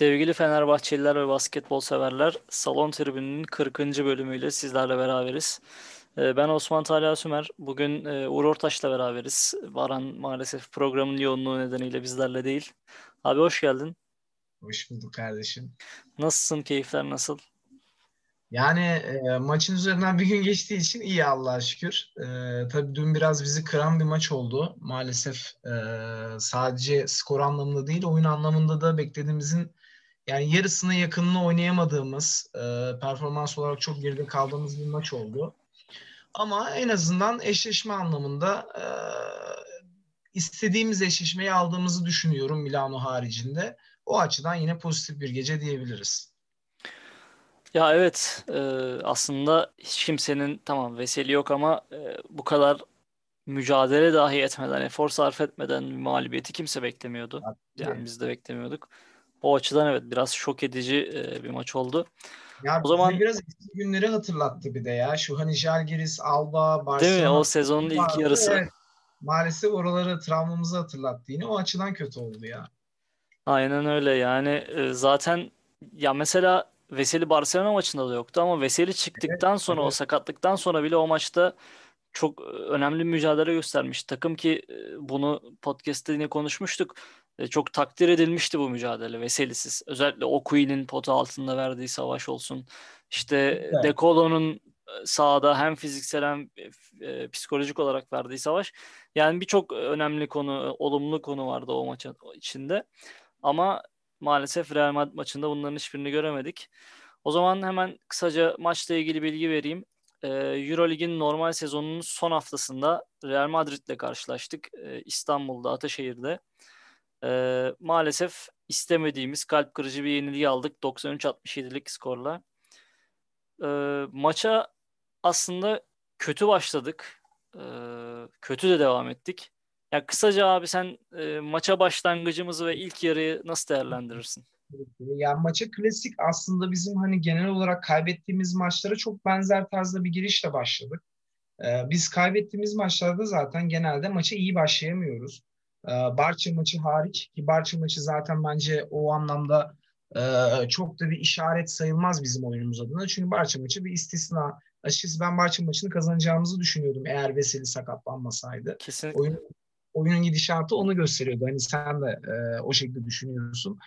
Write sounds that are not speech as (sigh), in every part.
Sevgili Fenerbahçeliler ve basketbol severler, Salon Tribünü'nün 40. bölümüyle sizlerle beraberiz. Ee, Ben Osman Talha Sümer. Bugün e, Uğur Ortaç'la beraberiz. Baran maalesef programın yoğunluğu nedeniyle bizlerle değil. Abi hoş geldin. Hoş bulduk kardeşim. Nasılsın? Keyifler nasıl? Yani e, maçın üzerinden bir gün geçtiği için iyi Allah'a şükür. E, tabii dün biraz bizi kıran bir maç oldu. Maalesef e, sadece skor anlamında değil, oyun anlamında da beklediğimizin yani yarısına yakınını oynayamadığımız, e, performans olarak çok geride kaldığımız bir maç oldu. Ama en azından eşleşme anlamında e, istediğimiz eşleşmeyi aldığımızı düşünüyorum Milano haricinde. O açıdan yine pozitif bir gece diyebiliriz. Ya evet e, aslında hiç kimsenin tamam Veseli yok ama e, bu kadar mücadele dahi etmeden, efor sarf etmeden bir mağlubiyeti kimse beklemiyordu. Yani biz de beklemiyorduk. O açıdan evet biraz şok edici e, bir maç oldu. Ya O zaman biraz eski günleri hatırlattı bir de ya. Şu hani Žalgiris, Alba, değil mi? O Barcelona sezonun ilk vardı. yarısı. Evet. Maalesef oraları travmamızı hatırlattı yine. O açıdan kötü oldu ya. Aynen öyle yani zaten ya mesela Veseli Barcelona maçında da yoktu ama Veseli Evet, çıktıktan sonra o evet. sakatlıktan sonra bile o maçta çok önemli mücadele göstermiş. Takım ki bunu podcast'te yine konuşmuştuk. E, Çok takdir edilmişti bu mücadele Veselisiz. Özellikle Okui'nin pota altında verdiği savaş olsun. İşte Kesinlikle. De Colo'nun e, sahada hem fiziksel hem e, psikolojik olarak verdiği savaş. Yani birçok önemli konu, olumlu konu vardı o maçın içinde. Ama maalesef Real Madrid maçında bunların hiçbirini göremedik. O zaman hemen kısaca maçla ilgili bilgi vereyim. Ee, Eurolig'in normal sezonunun son haftasında Real Madrid'le karşılaştık. Ee, İstanbul'da, Ataşehir'de. Ee, maalesef istemediğimiz kalp kırıcı bir yenilgi aldık 93-67'lik skorla. Ee, maça aslında kötü başladık. Ee, kötü de devam ettik. Ya kısaca abi sen e, maça başlangıcımızı ve ilk yarıyı nasıl değerlendirirsin? Yani maça klasik aslında bizim hani genel olarak kaybettiğimiz maçlara çok benzer tarzda bir girişle başladık. Ee, biz kaybettiğimiz maçlarda zaten genelde maça iyi başlayamıyoruz. Ee, Barça maçı hariç ki Barça maçı zaten bence o anlamda e, çok da bir işaret sayılmaz bizim oyunumuz adına. Çünkü Barça maçı bir istisna. Açıkçası ben Barça maçını kazanacağımızı düşünüyordum eğer Veseli sakatlanmasaydı. Kesinlikle. Oyun, oyunun gidişatı onu gösteriyordu. Hani sen de e, o şekilde düşünüyorsun.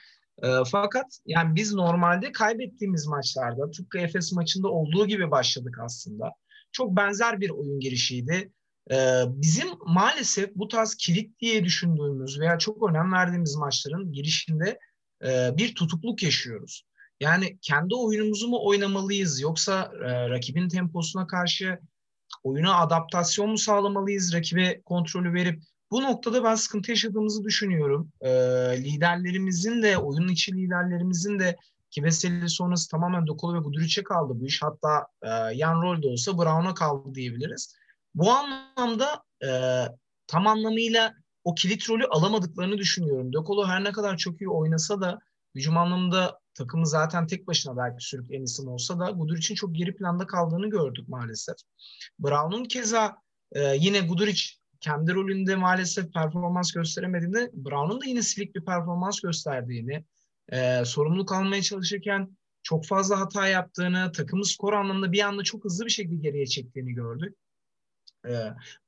E, fakat yani biz normalde kaybettiğimiz maçlarda tıpkı Efes maçında olduğu gibi başladık aslında. Çok benzer bir oyun girişiydi. E, bizim maalesef bu tarz kilit diye düşündüğümüz veya çok önem verdiğimiz maçların girişinde e, bir tutukluk yaşıyoruz. Yani kendi oyunumuzu mu oynamalıyız yoksa e, rakibin temposuna karşı oyuna adaptasyon mu sağlamalıyız, rakibe kontrolü verip bu noktada ben sıkıntı yaşadığımızı düşünüyorum. Ee, liderlerimizin de, oyun içi liderlerimizin de ki Veseli sonrası tamamen Dokolo ve Guduric'e kaldı bu iş. Hatta e, yan rol de olsa Brown'a kaldı diyebiliriz. Bu anlamda e, tam anlamıyla o kilit rolü alamadıklarını düşünüyorum. Dokolo her ne kadar çok iyi oynasa da hücum anlamında takımı zaten tek başına belki sürükleyen isim olsa da Guduric'in çok geri planda kaldığını gördük maalesef. Brown'un keza e, yine Guduric kendi rolünde maalesef performans gösteremediğinde Brown'un da yine silik bir performans gösterdiğini, e, sorumluluk almaya çalışırken çok fazla hata yaptığını, takımı skor anlamında bir anda çok hızlı bir şekilde geriye çektiğini gördük. E,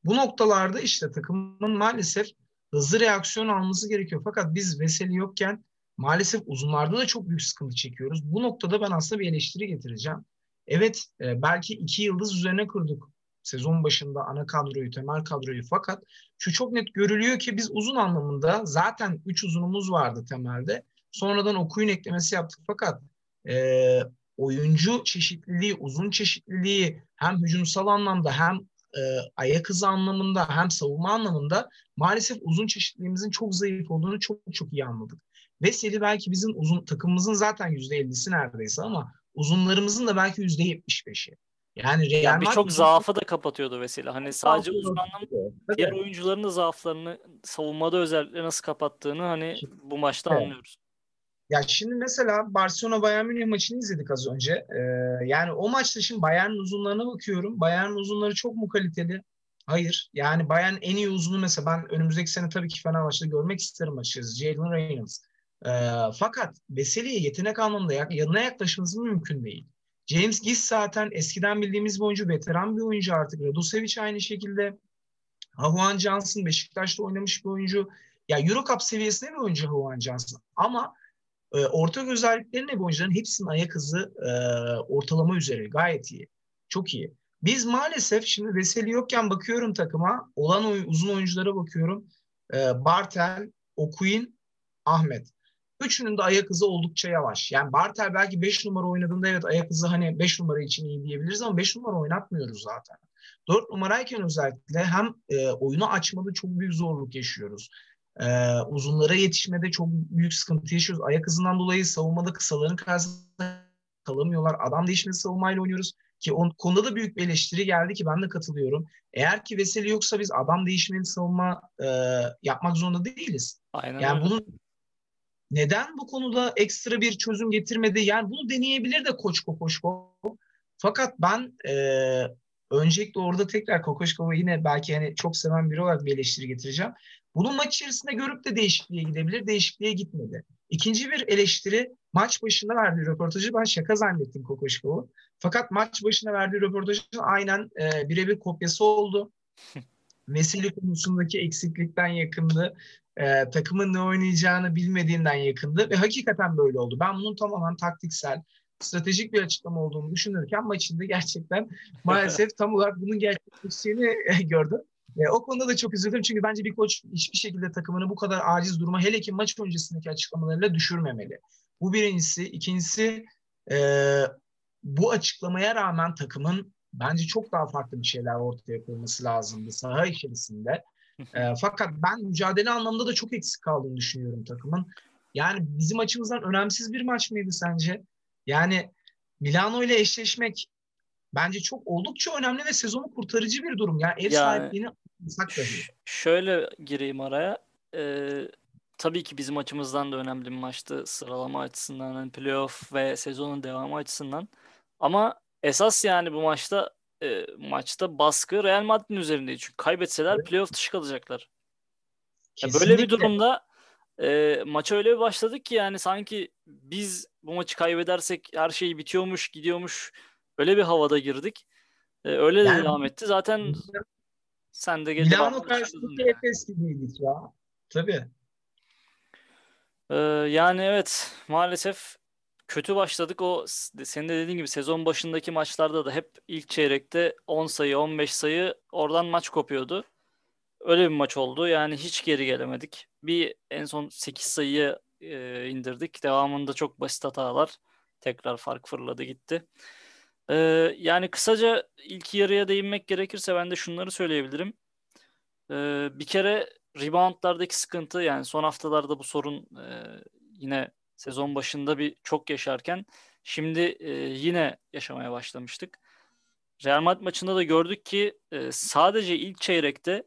bu noktalarda işte takımın maalesef hızlı reaksiyon alması gerekiyor. Fakat biz Veseli yokken maalesef uzunlarda da çok büyük sıkıntı çekiyoruz. Bu noktada ben aslında bir eleştiri getireceğim. Evet e, belki iki yıldız üzerine kurduk sezon başında ana kadroyu, temel kadroyu fakat şu çok net görülüyor ki biz uzun anlamında zaten 3 uzunumuz vardı temelde. Sonradan okuyun eklemesi yaptık fakat e, oyuncu çeşitliliği, uzun çeşitliliği hem hücumsal anlamda hem e, ayak hızı anlamında hem savunma anlamında maalesef uzun çeşitliliğimizin çok zayıf olduğunu çok çok iyi anladık. Veseli belki bizim uzun takımımızın zaten %50'si neredeyse ama uzunlarımızın da belki %75'i. Yani Real Yani birçok zaafı da kapatıyordu Veseli. Hani sadece Tabii. diğer oyuncuların da zaaflarını savunmada özellikle nasıl kapattığını hani bu maçta Evet. anlıyoruz. Ya şimdi mesela Barcelona Bayern Münih maçını izledik az önce. Ee, yani o maçta şimdi Bayern'in uzunlarına bakıyorum. Bayern'in uzunları çok mu kaliteli? Hayır. Yani Bayern en iyi uzunu mesela ben önümüzdeki sene tabii ki Fenerbahçe'de görmek isterim açıkçası. Jalen Reynolds. E, fakat Veseli'ye yetenek anlamında yanına yaklaşması mümkün değil. James Giss zaten eskiden bildiğimiz bir veteran bir oyuncu artık. Radosevic aynı şekilde. Hahuan Johnson Beşiktaş'ta oynamış bir oyuncu. Ya Euro Cup seviyesinde bir oyuncu Hahuan Johnson. Ama e, ortak özelliklerine bu oyuncuların hepsinin ayak hızı e, ortalama üzeri. Gayet iyi. Çok iyi. Biz maalesef şimdi Veseli yokken bakıyorum takıma. Olan oy, uzun oyunculara bakıyorum. E, Bartel, Okuyin, Ahmet. Üçünün de ayak hızı oldukça yavaş. Yani Bartel belki 5 numara oynadığında evet ayak hızı hani 5 numara için iyi diyebiliriz ama 5 numara oynatmıyoruz zaten. 4 numarayken özellikle hem e, oyunu açmada çok büyük zorluk yaşıyoruz. E, uzunlara yetişmede çok büyük sıkıntı yaşıyoruz. Ayak hızından dolayı savunmada kısaların karşısında kalamıyorlar. Adam değişmesi savunmayla oynuyoruz. Ki on, konuda da büyük bir eleştiri geldi ki ben de katılıyorum. Eğer ki Veseli yoksa biz adam değişmeli savunma e, yapmak zorunda değiliz. Aynen yani öyle. bunun neden bu konuda ekstra bir çözüm getirmedi? Yani bunu deneyebilir de Koç Kokoşko. Fakat ben e, öncelikle orada tekrar Kokoşkov'u yine belki hani çok seven biri olarak bir eleştiri getireceğim. Bunu maç içerisinde görüp de değişikliğe gidebilir. Değişikliğe gitmedi. İkinci bir eleştiri maç başında verdiği röportajı ben şaka zannettim Kokoşkov'u. Fakat maç başında verdiği röportajın aynen e, birebir kopyası oldu. (laughs) Mesele konusundaki eksiklikten yakındı. E, takımın ne oynayacağını bilmediğinden yakındı ve hakikaten böyle oldu. Ben bunun tamamen taktiksel, stratejik bir açıklama olduğunu düşünürken maçında gerçekten maalesef tam olarak bunun gerçekleştiğini e, gördüm. E, o konuda da çok üzüldüm çünkü bence bir koç hiçbir şekilde takımını bu kadar aciz duruma hele ki maç öncesindeki açıklamalarıyla düşürmemeli. Bu birincisi. İkincisi e, bu açıklamaya rağmen takımın bence çok daha farklı bir şeyler ortaya koyması lazımdı saha içerisinde. e, (laughs) fakat ben mücadele anlamında da çok eksik kaldığını düşünüyorum takımın. Yani bizim açımızdan önemsiz bir maç mıydı sence? Yani Milano ile eşleşmek bence çok oldukça önemli ve sezonu kurtarıcı bir durum. Yani ev yani, sahipliğini. Şöyle gireyim araya. Ee, tabii ki bizim açımızdan da önemli bir maçtı sıralama açısından, hani playoff ve sezonun devamı açısından. Ama esas yani bu maçta e, maçta baskı Real Madrid'in üzerindeydi. Çünkü kaybetseler evet. playoff dışı kalacaklar. böyle bir durumda e, maça öyle bir başladık ki yani sanki biz bu maçı kaybedersek her şey bitiyormuş, gidiyormuş. Öyle bir havada girdik. E, öyle yani, de devam etti. Zaten sen de gece Milano karşısındaki yani. Efes gibiydik ya. Tabii. Ee, yani evet maalesef kötü başladık. O senin de dediğin gibi sezon başındaki maçlarda da hep ilk çeyrekte 10 sayı 15 sayı oradan maç kopuyordu. Öyle bir maç oldu. Yani hiç geri gelemedik. Bir en son 8 sayıyı e, indirdik. Devamında çok basit hatalar. Tekrar fark fırladı gitti. Ee, yani kısaca ilk yarıya değinmek gerekirse ben de şunları söyleyebilirim. Ee, bir kere reboundlardaki sıkıntı yani son haftalarda bu sorun e, yine sezon başında bir çok yaşarken şimdi e, yine yaşamaya başlamıştık. Real Madrid maçında da gördük ki e, sadece ilk çeyrekte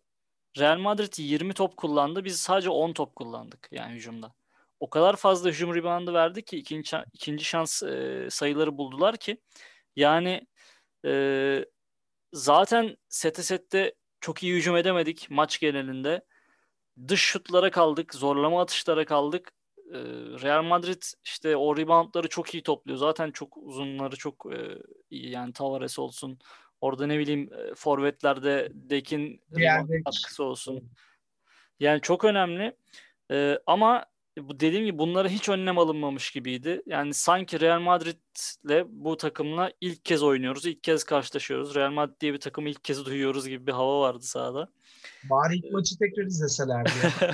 Real Madrid 20 top kullandı. Biz sadece 10 top kullandık yani hücumda. O kadar fazla hücum reboundu verdi ki ikinci, ikinci şans e, sayıları buldular ki yani e, zaten sete sette çok iyi hücum edemedik maç genelinde. Dış şutlara kaldık, zorlama atışlara kaldık. Ee, Real Madrid işte o reboundları çok iyi topluyor. Zaten çok uzunları çok e, iyi. Yani Tavares olsun. Orada ne bileyim e, forvetlerde Dekin katkısı olsun. Yani çok önemli. Ee, ama bu dediğim gibi bunlara hiç önlem alınmamış gibiydi. Yani sanki Real Madrid'le bu takımla ilk kez oynuyoruz. ilk kez karşılaşıyoruz. Real Madrid diye bir takımı ilk kez duyuyoruz gibi bir hava vardı sahada. Bari ilk maçı tekrar izleselerdi. (laughs)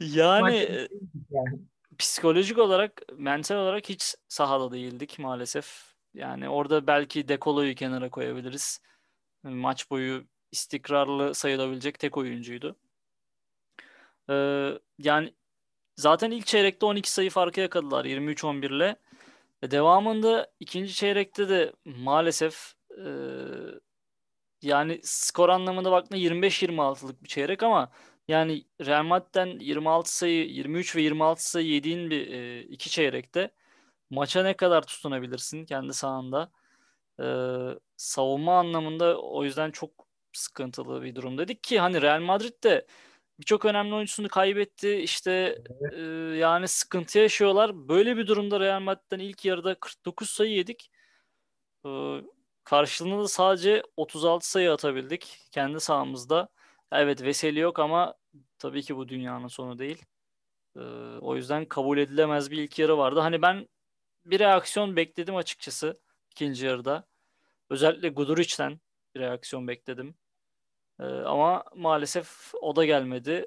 yani, e, yani psikolojik olarak, mental olarak hiç sahada değildik maalesef. Yani orada belki Dekolo'yu kenara koyabiliriz. Maç boyu istikrarlı sayılabilecek tek oyuncuydu. Ee, yani zaten ilk çeyrekte 12 sayı farkı yakaladılar 23-11 ile. E, devamında ikinci çeyrekte de maalesef e, yani skor anlamında baktığında 25-26'lık bir çeyrek ama yani Real Madrid'den 26 sayı, 23 ve 26 sayı yediğin bir e, iki çeyrekte maça ne kadar tutunabilirsin kendi sahanda? E, savunma anlamında o yüzden çok sıkıntılı bir durum dedik ki hani Real Madrid de birçok önemli oyuncusunu kaybetti. İşte e, yani sıkıntı yaşıyorlar. Böyle bir durumda Real Madrid'den ilk yarıda 49 sayı yedik. E, karşılığında da sadece 36 sayı atabildik kendi sahamızda. Evet Veseli yok ama tabii ki bu dünyanın sonu değil. E, o yüzden kabul edilemez bir ilk yarı vardı. Hani ben bir reaksiyon bekledim açıkçası ikinci yarıda. Özellikle Guduric'ten bir reaksiyon bekledim. Ee, ama maalesef o da gelmedi.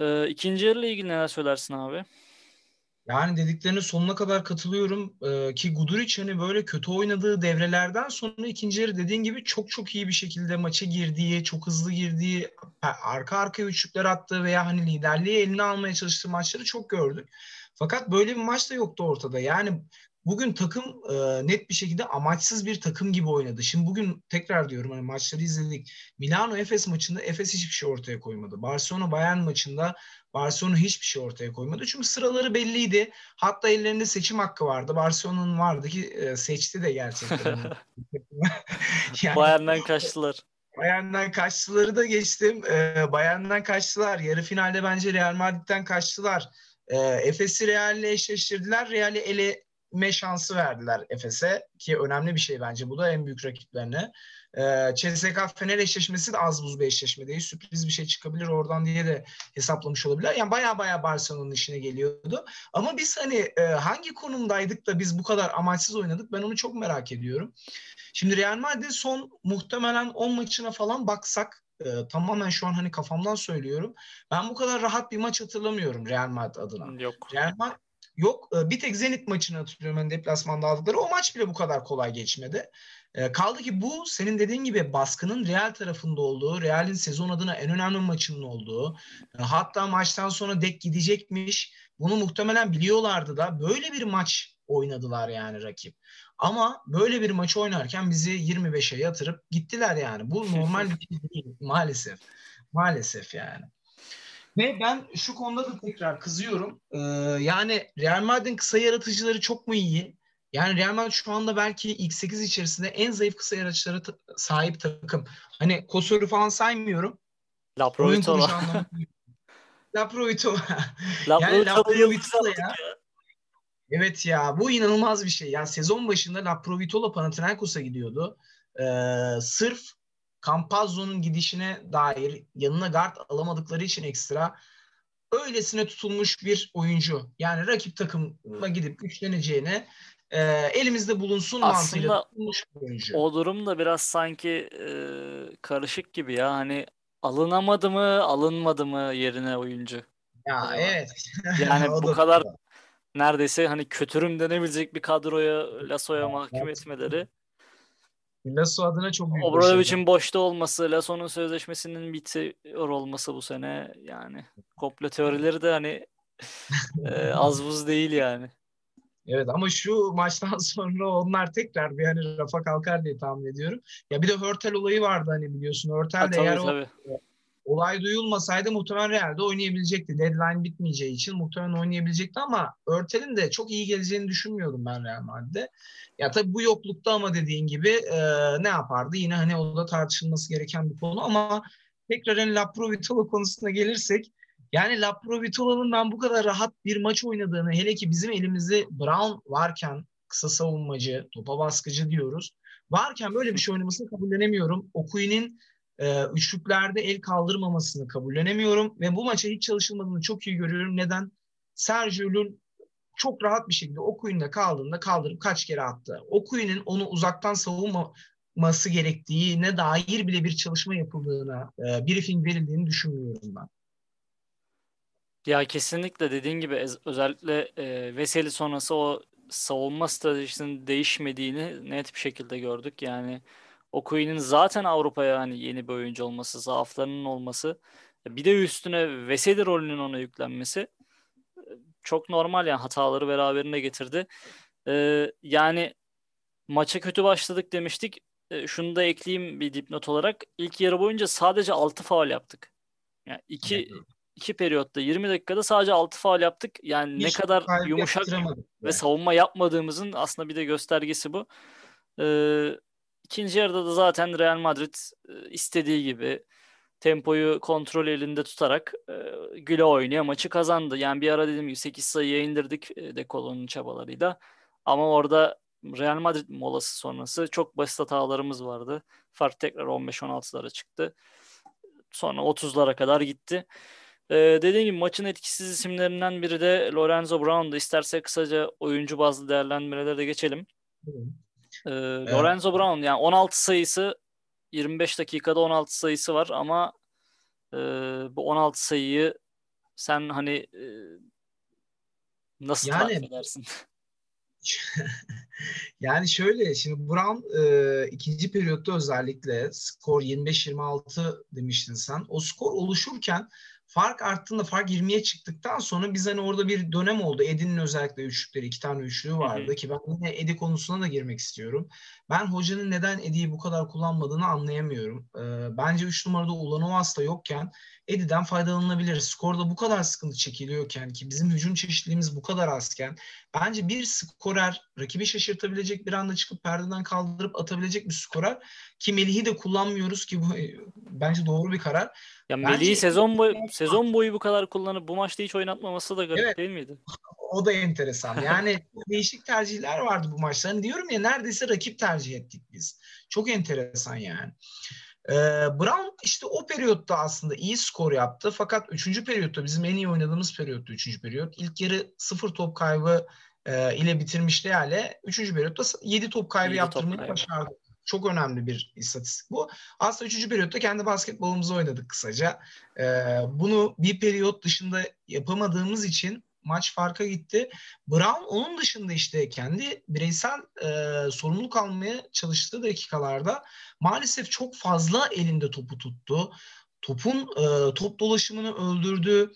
Ee, ikinci yarıyla ilgili neler söylersin abi? Yani dediklerine sonuna kadar katılıyorum ee, ki Guduric hani böyle kötü oynadığı devrelerden sonra ikinci yarı dediğin gibi çok çok iyi bir şekilde maça girdiği, çok hızlı girdiği, arka arka üçlükler attığı veya hani liderliği eline almaya çalıştığı maçları çok gördük. Fakat böyle bir maç da yoktu ortada. Yani bugün takım e, net bir şekilde amaçsız bir takım gibi oynadı. Şimdi bugün tekrar diyorum hani maçları izledik. Milano Efes maçında Efes hiçbir şey ortaya koymadı. Barcelona Bayern maçında Barcelona hiçbir şey ortaya koymadı. Çünkü sıraları belliydi. Hatta ellerinde seçim hakkı vardı. Barcelona'nın vardı ki e, seçti de gerçekten. (laughs) (laughs) yani, Bayern'den kaçtılar. Bayern'den kaçtıları da geçtim. E, Bayern'den kaçtılar. Yarı finalde bence Real Madrid'den kaçtılar. E, Efes'i Real'le eşleştirdiler. Real'i ele me şansı verdiler Efes'e ki önemli bir şey bence bu da en büyük rakiplerine. Ee, CSK Fener eşleşmesi de az buz bir eşleşme değil. Sürpriz bir şey çıkabilir oradan diye de hesaplamış olabilirler. Yani baya baya Barcelona'nın işine geliyordu. Ama biz hani e, hangi konumdaydık da biz bu kadar amaçsız oynadık ben onu çok merak ediyorum. Şimdi Real Madrid son muhtemelen 10 maçına falan baksak e, tamamen şu an hani kafamdan söylüyorum. Ben bu kadar rahat bir maç hatırlamıyorum Real Madrid adına. Yok. Real Madrid Yok e, bir tek Zenit maçını hatırlıyorum hani deplasmanda aldıkları. O maç bile bu kadar kolay geçmedi. E, kaldı ki bu senin dediğin gibi baskının Real tarafında olduğu, Real'in sezon adına en önemli maçının olduğu, e, hatta maçtan sonra dek gidecekmiş. Bunu muhtemelen biliyorlardı da böyle bir maç oynadılar yani rakip. Ama böyle bir maç oynarken bizi 25'e yatırıp gittiler yani. Bu normal bir şey değil maalesef. Maalesef yani. Ve ben şu konuda da tekrar kızıyorum. Ee, yani Real Madrid'in kısa yaratıcıları çok mu iyi? Yani Real Madrid şu anda belki ilk 8 içerisinde en zayıf kısa yaratıcılara ta- sahip takım. Hani Kosor'u falan saymıyorum. Laprovitola. (laughs) Laprovitola. (laughs) yani Laprovitola ya. Evet ya bu inanılmaz bir şey. Yani sezon başında Laprovitola Panathinaikos'a gidiyordu. Ee, sırf Campazzo'nun gidişine dair yanına guard alamadıkları için ekstra öylesine tutulmuş bir oyuncu. Yani rakip takıma gidip güçleneceğine e, elimizde bulunsun Aslında mantığıyla tutulmuş bir oyuncu. O durum da biraz sanki e, karışık gibi ya. Hani alınamadı mı, alınmadı mı yerine oyuncu. Ya Acaba? evet. (laughs) Yani (laughs) bu kadar neredeyse hani kötürüm denebilecek bir kadroya Lasso'ya mahkum etmeleri Lasso adına çok büyük Obradovic'in boşta olması, Lasso'nun sözleşmesinin bitiyor olması bu sene yani komple teorileri de hani e, (laughs) az buz değil yani. Evet ama şu maçtan (laughs) sonra onlar tekrar bir hani rafa kalkar diye tahmin ediyorum. Ya bir de Hörtel olayı vardı hani biliyorsun. Hörtel de eğer tabii. o olay duyulmasaydı muhtemelen Real'de oynayabilecekti. Deadline bitmeyeceği için muhtemelen oynayabilecekti ama Örtel'in de çok iyi geleceğini düşünmüyordum ben Real Madrid'de. Ya tabii bu yoklukta ama dediğin gibi e, ne yapardı? Yine hani o da tartışılması gereken bir konu ama tekrar hani Laprovitola konusuna gelirsek yani Laprovitola'nın ben bu kadar rahat bir maç oynadığını hele ki bizim elimizde Brown varken kısa savunmacı, topa baskıcı diyoruz. Varken böyle bir şey oynamasını kabullenemiyorum. Okuyu'nun e, üçlüklerde el kaldırmamasını kabullenemiyorum ve bu maça hiç çalışılmadığını çok iyi görüyorum. Neden? Sergio Llull çok rahat bir şekilde Okuyun'da kaldığında kaldırıp kaç kere attı. Okuyun'un onu uzaktan savunması gerektiğine dair bile bir çalışma yapıldığına, e, briefing verildiğini düşünmüyorum ben. Ya kesinlikle dediğin gibi özellikle e, Veseli sonrası o savunma stratejisinin değişmediğini net bir şekilde gördük. Yani Okuyu'nun zaten Avrupa'ya hani yeni bir oyuncu olması, zaaflarının olması, bir de üstüne Veseli rolünün ona yüklenmesi çok normal yani hataları beraberinde getirdi. Ee, yani maça kötü başladık demiştik. Ee, şunu da ekleyeyim bir dipnot olarak. İlk yarı boyunca sadece 6 faul yaptık. Yani iki, iki periyotta 20 dakikada sadece 6 faul yaptık. Yani Hiç ne kadar yumuşak ve savunma yapmadığımızın aslında bir de göstergesi bu. Ee, ikinci yarıda da zaten Real Madrid e, istediği gibi tempoyu kontrol elinde tutarak e, güle oynaya maçı kazandı. Yani bir ara dediğim gibi 8 sayıya indirdik e, Dekolo'nun çabalarıyla. Ama orada Real Madrid molası sonrası çok basit hatalarımız vardı. Fark tekrar 15-16'lara çıktı. Sonra 30'lara kadar gitti. Ee, dediğim gibi maçın etkisiz isimlerinden biri de Lorenzo Brown'du. İsterse kısaca oyuncu bazlı değerlendirmelere de geçelim. Ee, evet. Lorenzo Brown yani 16 sayısı 25 dakikada 16 sayısı var ama e, bu 16 sayıyı sen hani e, nasıl yani, tarif edersin? (laughs) (laughs) yani şöyle şimdi Brown e, ikinci periyotta özellikle skor 25-26 demiştin sen. O skor oluşurken fark arttığında fark 20'ye çıktıktan sonra biz hani orada bir dönem oldu. Edin'in özellikle üçlükleri iki tane üçlüğü vardı hı hı. ki ben yine Edi konusuna da girmek istiyorum. Ben hocanın neden Edi'yi bu kadar kullanmadığını anlayamıyorum. Ee, bence 3 numarada Ulanovas da yokken Edi'den faydalanılabilir. Skorda bu kadar sıkıntı çekiliyorken ki bizim hücum çeşitliliğimiz bu kadar azken bence bir skorer rakibi şaşırtabilecek bir anda çıkıp perdeden kaldırıp atabilecek bir skorer ki Melih'i de kullanmıyoruz ki bu bence doğru bir karar. Ya Melih'i sezon boyu sezon boyu bu kadar kullanıp bu maçta hiç oynatmaması da garip evet. değil miydi? O da enteresan. Yani (laughs) değişik tercihler vardı bu maçta. Hani diyorum ya neredeyse rakip tercih ettik biz. Çok enteresan yani. Ee, Brown işte o periyotta aslında iyi skor yaptı. Fakat 3. periyotta bizim en iyi oynadığımız periyotta 3. periyot. İlk yarı 0 top kaybı e, ile bitirmişti yani. 3. periyotta 7 top kaybı 7 yaptırmayı top başardı. Çok önemli bir istatistik bu. Aslında 3. periyotta kendi basketbolumuzu oynadık kısaca. Ee, bunu bir periyot dışında yapamadığımız için maç farka gitti. Brown onun dışında işte kendi bireysel e, sorumluluk almaya çalıştığı dakikalarda maalesef çok fazla elinde topu tuttu. Topun e, top dolaşımını öldürdü.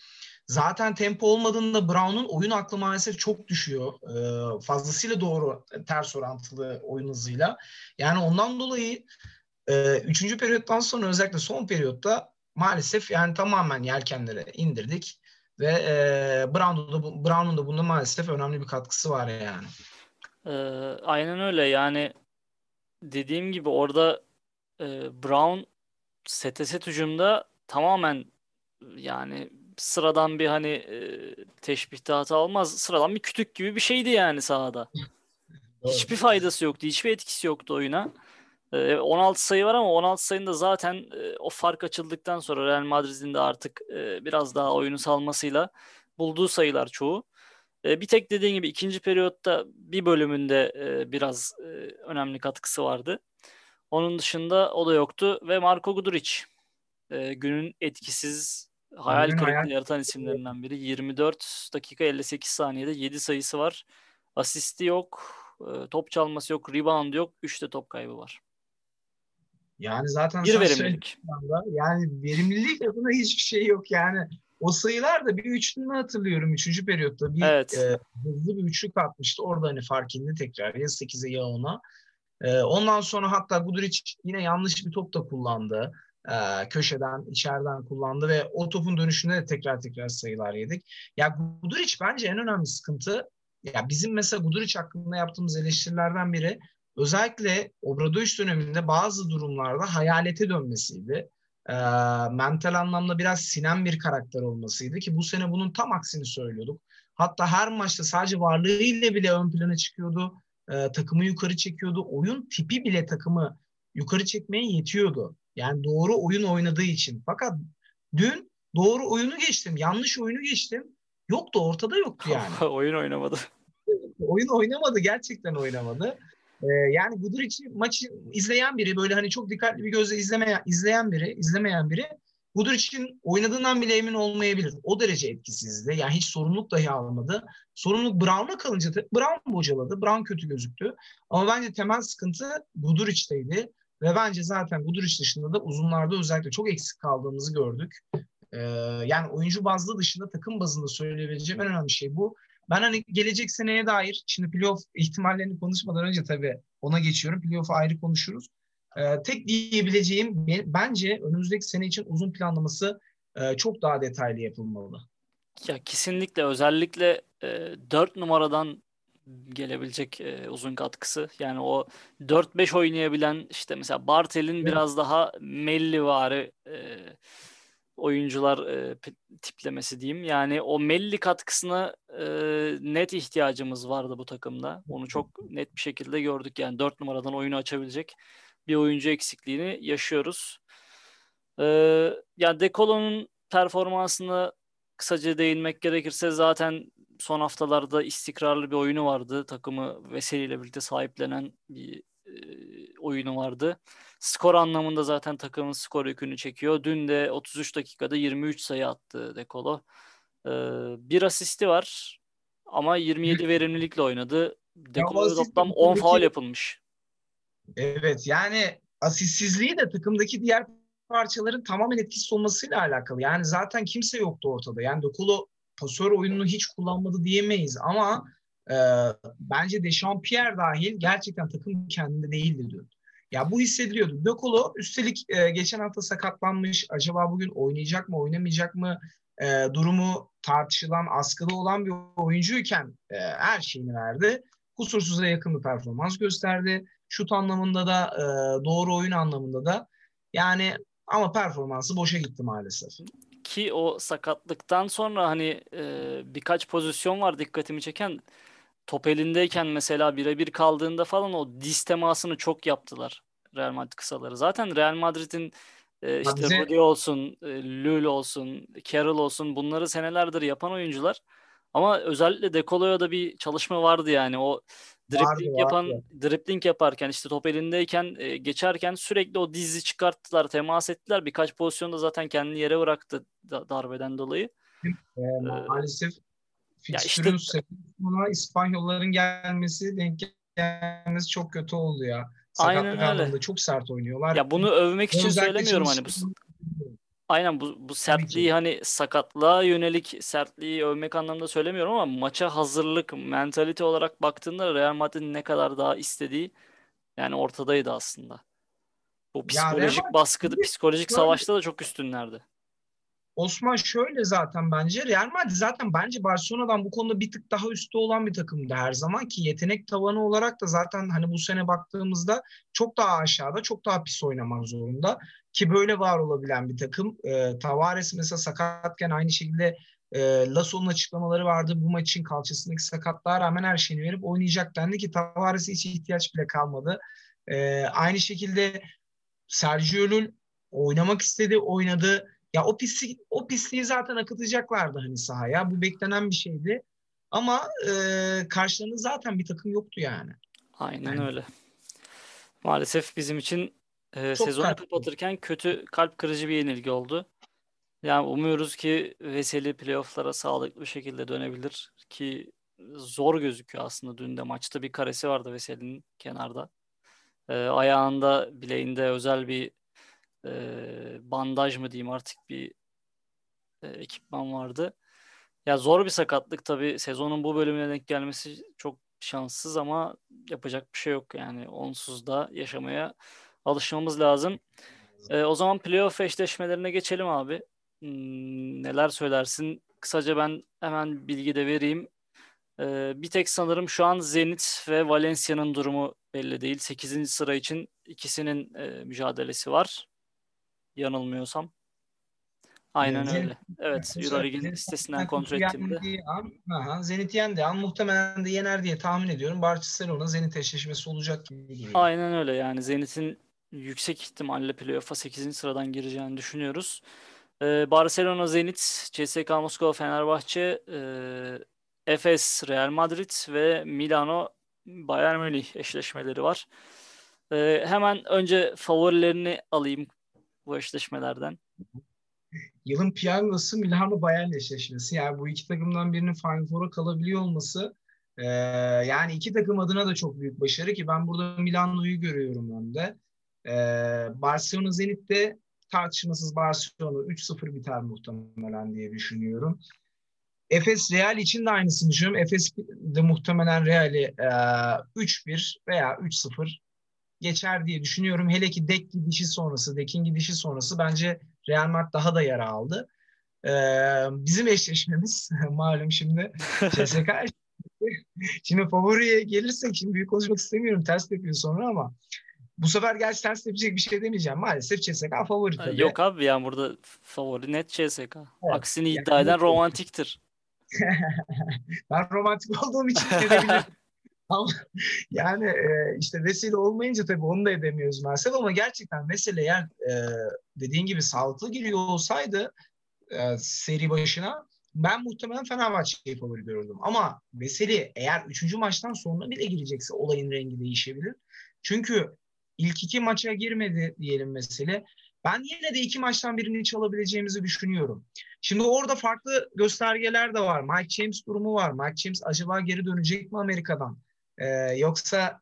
Zaten tempo olmadığında Brown'un oyun aklı maalesef çok düşüyor. E, fazlasıyla doğru ters orantılı oyun hızıyla. Yani ondan dolayı e, üçüncü periyottan sonra özellikle son periyotta maalesef yani tamamen yelkenlere indirdik. Ve e, Brown'un da, Brown'un da bunda maalesef önemli bir katkısı var yani. Ee, aynen öyle yani dediğim gibi orada e, Brown sete set hücumda tamamen yani sıradan bir hani e, teşbihte hata olmaz. Sıradan bir kütük gibi bir şeydi yani sahada. (laughs) Hiçbir faydası yoktu. Hiçbir etkisi yoktu oyuna. 16 ee, sayı var ama 16 sayının da zaten e, o fark açıldıktan sonra Real Madrid'in de artık e, biraz daha oyunu salmasıyla bulduğu sayılar çoğu. E, bir tek dediğin gibi ikinci periyotta bir bölümünde biraz önemli katkısı vardı. Onun dışında o da yoktu ve Marco Guduric günün etkisiz hayal kırıklığı yaratan isimlerinden biri. 24 dakika 58 saniyede 7 sayısı var. Asisti yok, top çalması yok, rebound yok, 3 de top kaybı var. Yani zaten bir verimlilik. Yani verimlilik adına hiçbir şey yok. Yani o sayılar da bir üçlünü hatırlıyorum. Üçüncü periyotta bir evet. e, hızlı bir üçlük atmıştı. Orada hani fark indi tekrar ya 8'e ya 10'a. E, ondan sonra hatta Guduric yine yanlış bir top da kullandı. E, köşeden, içeriden kullandı ve o topun dönüşünde de tekrar tekrar sayılar yedik. Ya Guduric bence en önemli sıkıntı ya bizim mesela Guduric hakkında yaptığımız eleştirilerden biri özellikle Obradoviç döneminde bazı durumlarda hayalete dönmesiydi. E, mental anlamda biraz sinen bir karakter olmasıydı ki bu sene bunun tam aksini söylüyorduk. Hatta her maçta sadece varlığıyla bile ön plana çıkıyordu. E, takımı yukarı çekiyordu. Oyun tipi bile takımı yukarı çekmeye yetiyordu. Yani doğru oyun oynadığı için. Fakat dün doğru oyunu geçtim. Yanlış oyunu geçtim. Yoktu ortada yoktu yani. (laughs) oyun oynamadı. oyun oynamadı. Gerçekten oynamadı. Ee, yani Guduric'i maçı izleyen biri böyle hani çok dikkatli bir gözle izlemeyen, izleyen biri, izlemeyen biri Guduric'in oynadığından bile emin olmayabilir. O derece etkisizdi. Yani hiç sorumluluk dahi almadı. Sorumluluk Brown'a kalınca Brown bocaladı. Brown kötü gözüktü. Ama bence temel sıkıntı Guduric'teydi. Ve bence zaten Guduric dışında da uzunlarda özellikle çok eksik kaldığımızı gördük. Ee, yani oyuncu bazlı dışında takım bazında söyleyebileceğim en önemli şey bu. Ben hani gelecek seneye dair şimdi playoff ihtimallerini konuşmadan önce tabii ona geçiyorum. Playoff'u ayrı konuşuruz. Ee, tek diyebileceğim bence önümüzdeki sene için uzun planlaması e, çok daha detaylı yapılmalı. Ya kesinlikle özellikle e, 4 numaradan gelebilecek e, uzun katkısı. Yani o 4-5 oynayabilen işte mesela Bartel'in evet. biraz daha mellivari e, oyuncular e, tiplemesi diyeyim. Yani o Melli katkısına e, net ihtiyacımız vardı bu takımda. Onu çok net bir şekilde gördük. Yani 4 numaradan oyunu açabilecek bir oyuncu eksikliğini yaşıyoruz. E, yani Dekolo'nun performansını kısaca değinmek gerekirse zaten son haftalarda istikrarlı bir oyunu vardı. Takımı Veseli ile birlikte sahiplenen bir e, oyunu vardı. Skor anlamında zaten takımın skor yükünü çekiyor. Dün de 33 dakikada 23 sayı attı Dekolo. Ee, bir asisti var ama 27 verimlilikle oynadı. Dekolo'ya toplam 10 faul yapılmış. Evet yani asistsizliği de takımdaki diğer parçaların tamamen etkisiz olmasıyla alakalı. Yani zaten kimse yoktu ortada. Yani Dekolo pasör oyununu hiç kullanmadı diyemeyiz ama e, bence Dechampierre dahil gerçekten takım kendinde değildi diyor. Ya bu hissediliyordu. Dokolo üstelik e, geçen hafta sakatlanmış. Acaba bugün oynayacak mı, oynamayacak mı? E, durumu tartışılan, askıda olan bir oyuncuyken e, her şeyini verdi. Kusursuza yakın bir performans gösterdi. Şut anlamında da, e, doğru oyun anlamında da. Yani ama performansı boşa gitti maalesef. Ki o sakatlıktan sonra hani e, birkaç pozisyon var dikkatimi çeken top elindeyken mesela birebir kaldığında falan o diz temasını çok yaptılar Real Madrid kısaları. Zaten Real Madrid'in e, işte bize... Rudy olsun, e, Lul olsun, Carroll olsun bunları senelerdir yapan oyuncular. Ama özellikle Dekolo'ya da bir çalışma vardı yani o dribbling vardı, yapan vardı. dribbling yaparken işte top elindeyken e, geçerken sürekli o dizi çıkarttılar, temas ettiler. Birkaç pozisyonda zaten kendini yere bıraktı da, darbeden dolayı. E, maalesef fikstürün işte, sonra İspanyolların gelmesi denk gelmesi çok kötü oldu ya. Sakatlık Aynen öyle. çok sert oynuyorlar. Ya bunu övmek için söylemiyorum hani bu Aynen bu, bu sertliği hani sakatlığa yönelik sertliği övmek anlamında söylemiyorum ama maça hazırlık, mentalite olarak baktığında Real Madrid'in ne kadar daha istediği yani ortadaydı aslında. Bu psikolojik ya baskı, psikolojik savaşta da çok üstünlerdi. Osman şöyle zaten bence Real Madrid zaten bence Barcelona'dan bu konuda bir tık daha üstte olan bir takımdı her zaman ki yetenek tavanı olarak da zaten hani bu sene baktığımızda çok daha aşağıda çok daha pis oynamak zorunda ki böyle var olabilen bir takım. E, Tavares mesela sakatken aynı şekilde e, Lasso'nun açıklamaları vardı. Bu maçın kalçasındaki sakatlığa rağmen her şeyini verip oynayacak dendi ki Tavares'e hiç ihtiyaç bile kalmadı. E, aynı şekilde Sergio Llull oynamak istedi, oynadı ya o pislik o pisliği zaten akıtacaklardı hani sahaya. Bu beklenen bir şeydi. Ama e, karşılarında zaten bir takım yoktu yani. Aynen yani. öyle. Maalesef bizim için e, sezonu kalp. kapatırken kötü kalp kırıcı bir yenilgi oldu. Yani umuyoruz ki Veseli playofflara sağlıklı bir şekilde dönebilir ki zor gözüküyor aslında. Dün de maçta bir karesi vardı Veseli'nin kenarda. E, ayağında bileğinde özel bir e, bandaj mı diyeyim artık bir e, ekipman vardı. Ya zor bir sakatlık tabii. Sezonun bu bölümüne denk gelmesi çok şanssız ama yapacak bir şey yok yani. Onsuz da yaşamaya alışmamız lazım. E, o zaman playoff eşleşmelerine geçelim abi. Hmm, neler söylersin? Kısaca ben hemen bilgi de vereyim. E, bir tek sanırım şu an Zenit ve Valencia'nın durumu belli değil. 8. sıra için ikisinin e, mücadelesi var yanılmıyorsam. Aynen Zenit, öyle. Evet, Euroleague'in sitesinden kontrol ettiğimde. Zenit yendi an muhtemelen de yener diye tahmin ediyorum. Barcelona Zenit eşleşmesi olacak gibi duruyor. Aynen öyle yani Zenit'in yüksek ihtimalle playoff'a 8. sıradan gireceğini düşünüyoruz. Ee, Barcelona, Zenit, CSKA Moskova, Fenerbahçe, e, Efes, Real Madrid ve Milano Bayern Münih eşleşmeleri var. Ee, hemen önce favorilerini alayım bu eşleşmelerden? Yılın piyangosu Milano Bayern eşleşmesi. Yani bu iki takımdan birinin Final Four'a kalabiliyor olması e, yani iki takım adına da çok büyük başarı ki ben burada Milano'yu görüyorum önde. E, Barcelona Zenit'te tartışmasız Barcelona 3-0 biter muhtemelen diye düşünüyorum. Efes Real için de aynısını düşünüyorum. Efes de muhtemelen Real'i e, 3-1 veya 3-0 geçer diye düşünüyorum. Hele ki Dek gidişi sonrası, Dek'in gidişi sonrası bence Real Madrid daha da yara aldı. Ee, bizim eşleşmemiz (laughs) malum şimdi (laughs) CSK şimdi favoriye gelirsek şimdi büyük konuşmak istemiyorum ters yapıyor sonra ama bu sefer gerçi ters yapacak bir şey demeyeceğim. Maalesef CSK favori tabii. Yok abi yani burada favori net CSK. Evet. Aksini yani iddia eden romantiktir. (laughs) ben romantik olduğum için edebilirim. (laughs) yani e, işte vesile olmayınca tabii onu da edemiyoruz maalesef ama gerçekten mesele eğer e, dediğin gibi sağlıklı giriyor olsaydı e, seri başına ben muhtemelen Fenerbahçe'yi favori görürdüm. Ama Veseli eğer 3. maçtan sonra bile girecekse olayın rengi değişebilir. Çünkü ilk iki maça girmedi diyelim mesele. Ben yine de iki maçtan birini çalabileceğimizi düşünüyorum. Şimdi orada farklı göstergeler de var. Mike James durumu var. Mike James acaba geri dönecek mi Amerika'dan? Ee, yoksa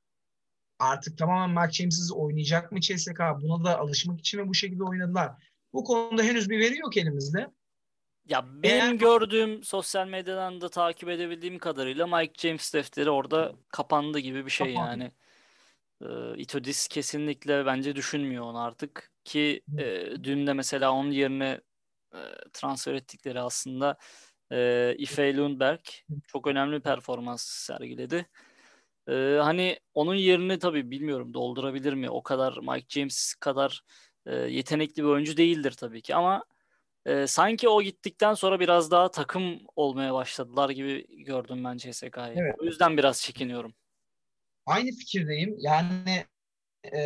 artık tamamen Mike James'iz oynayacak mı CSK? Buna da alışmak için mi bu şekilde oynadılar? Bu konuda henüz bir veri yok elimizde. Ya benim Eğer... gördüğüm sosyal medyadan da takip edebildiğim kadarıyla Mike James defteri orada kapandı gibi bir şey Kapandı. yani. E, Itudis kesinlikle bence düşünmüyor onu artık ki e, dün de mesela onun yerine e, transfer ettikleri aslında e, Ife Lundberg çok önemli bir performans sergiledi. E, hani onun yerini tabii bilmiyorum doldurabilir mi? O kadar Mike James kadar e, yetenekli bir oyuncu değildir tabii ki ama e, sanki o gittikten sonra biraz daha takım olmaya başladılar gibi gördüm ben CSK'yı. Evet. O yüzden biraz çekiniyorum. Aynı fikirdeyim. Yani e,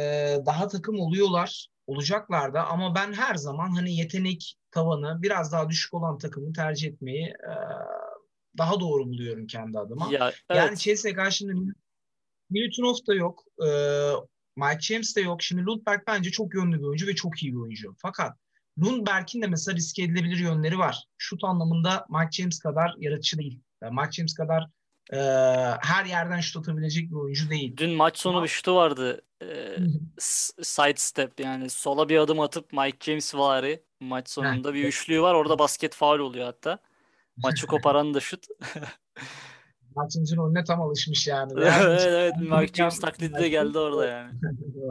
daha takım oluyorlar, olacaklar da ama ben her zaman hani yetenek tavanı biraz daha düşük olan takımı tercih etmeyi e, daha doğru buluyorum kendi adıma. Ya, evet. Yani CSK şimdi Milutinov da yok. E, Mike James de yok. Şimdi Lundberg bence çok yönlü bir oyuncu ve çok iyi bir oyuncu. Fakat Lundberg'in de mesela riske edilebilir yönleri var. Şut anlamında Mike James kadar yaratıcı değil. Yani Mike James kadar e, her yerden şut atabilecek bir oyuncu değil. Dün maç sonu Ama... bir şutu vardı. E, side step yani sola bir adım atıp Mike James vari maç sonunda bir üçlüğü var. Orada basket faul oluyor hatta. Maçı (laughs) koparan da şut. (laughs) Maçıncın önüne tam alışmış yani. (laughs) evet evet (laughs) Mike James taklidi de geldi orada yani.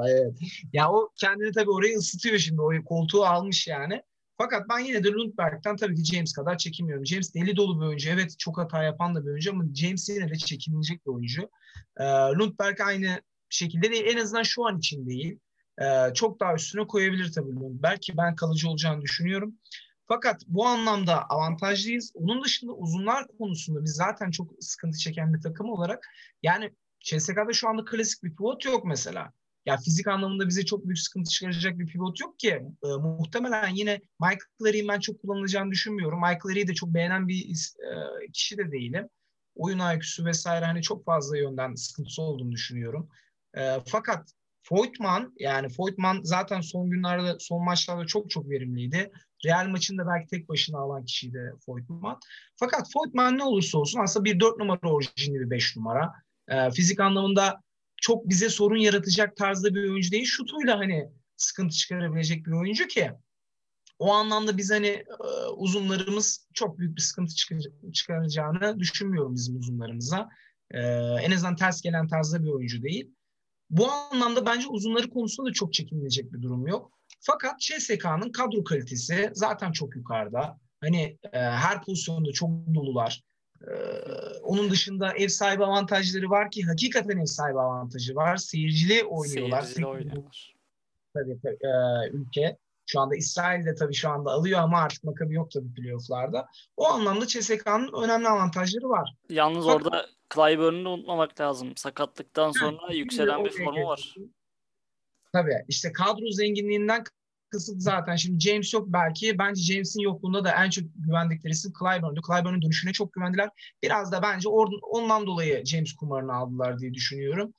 evet. Ya o kendini tabii orayı ısıtıyor şimdi. O koltuğu almış yani. Fakat ben yine de Lundberg'den tabii ki James kadar çekinmiyorum. James deli dolu bir oyuncu. Evet çok hata yapan da bir oyuncu ama James yine de çekinilecek bir oyuncu. Ee, Lundberg aynı şekilde değil. En azından şu an için değil. Ee, çok daha üstüne koyabilir tabii Lundberg ki ben kalıcı olacağını düşünüyorum. Fakat bu anlamda avantajlıyız. Onun dışında uzunlar konusunda biz zaten çok sıkıntı çeken bir takım olarak yani CSK'da şu anda klasik bir pivot yok mesela. Ya fizik anlamında bize çok büyük sıkıntı çıkaracak bir pivot yok ki. E, muhtemelen yine Michael Larry'in ben çok kullanılacağını düşünmüyorum. Michael Larry'i de çok beğenen bir e, kişi de değilim. Oyun IQ'su vesaire hani çok fazla yönden sıkıntısı olduğunu düşünüyorum. E, fakat Voigtman yani Voigtman zaten son günlerde son maçlarda çok çok verimliydi. Real maçında belki tek başına alan kişiydi Voigtman. Fakat Voigtman ne olursa olsun aslında bir dört numara orijinli bir beş numara. E, fizik anlamında çok bize sorun yaratacak tarzda bir oyuncu değil. Şutuyla hani sıkıntı çıkarabilecek bir oyuncu ki o anlamda biz hani e, uzunlarımız çok büyük bir sıkıntı çıkaracağını düşünmüyorum bizim uzunlarımıza. E, en azından ters gelen tarzda bir oyuncu değil. Bu anlamda bence uzunları konusunda da çok çekinmeyecek bir durum yok. Fakat CSK'nın kadro kalitesi zaten çok yukarıda. Hani e, her pozisyonda çok dolular. E, onun dışında ev sahibi avantajları var ki hakikaten ev sahibi avantajı var. Seyircili oynuyorlar. Seyircili oynuyorlar. Tabii, tabii e, ülke. Şu anda İsrail de tabii şu anda alıyor ama artık Makabi yok tabii playofflarda. O anlamda CSK'nın önemli avantajları var. Yalnız Fakat, orada Clyburn'u unutmamak lazım. Sakatlıktan sonra yükselen bir formu var. Tabii işte kadro zenginliğinden kısıt zaten. Şimdi James yok belki. Bence James'in yokluğunda da en çok güvendikleri isim Clyburn'du. Clyburn'un dönüşüne çok güvendiler. Biraz da bence or- ondan dolayı James kumarını aldılar diye düşünüyorum.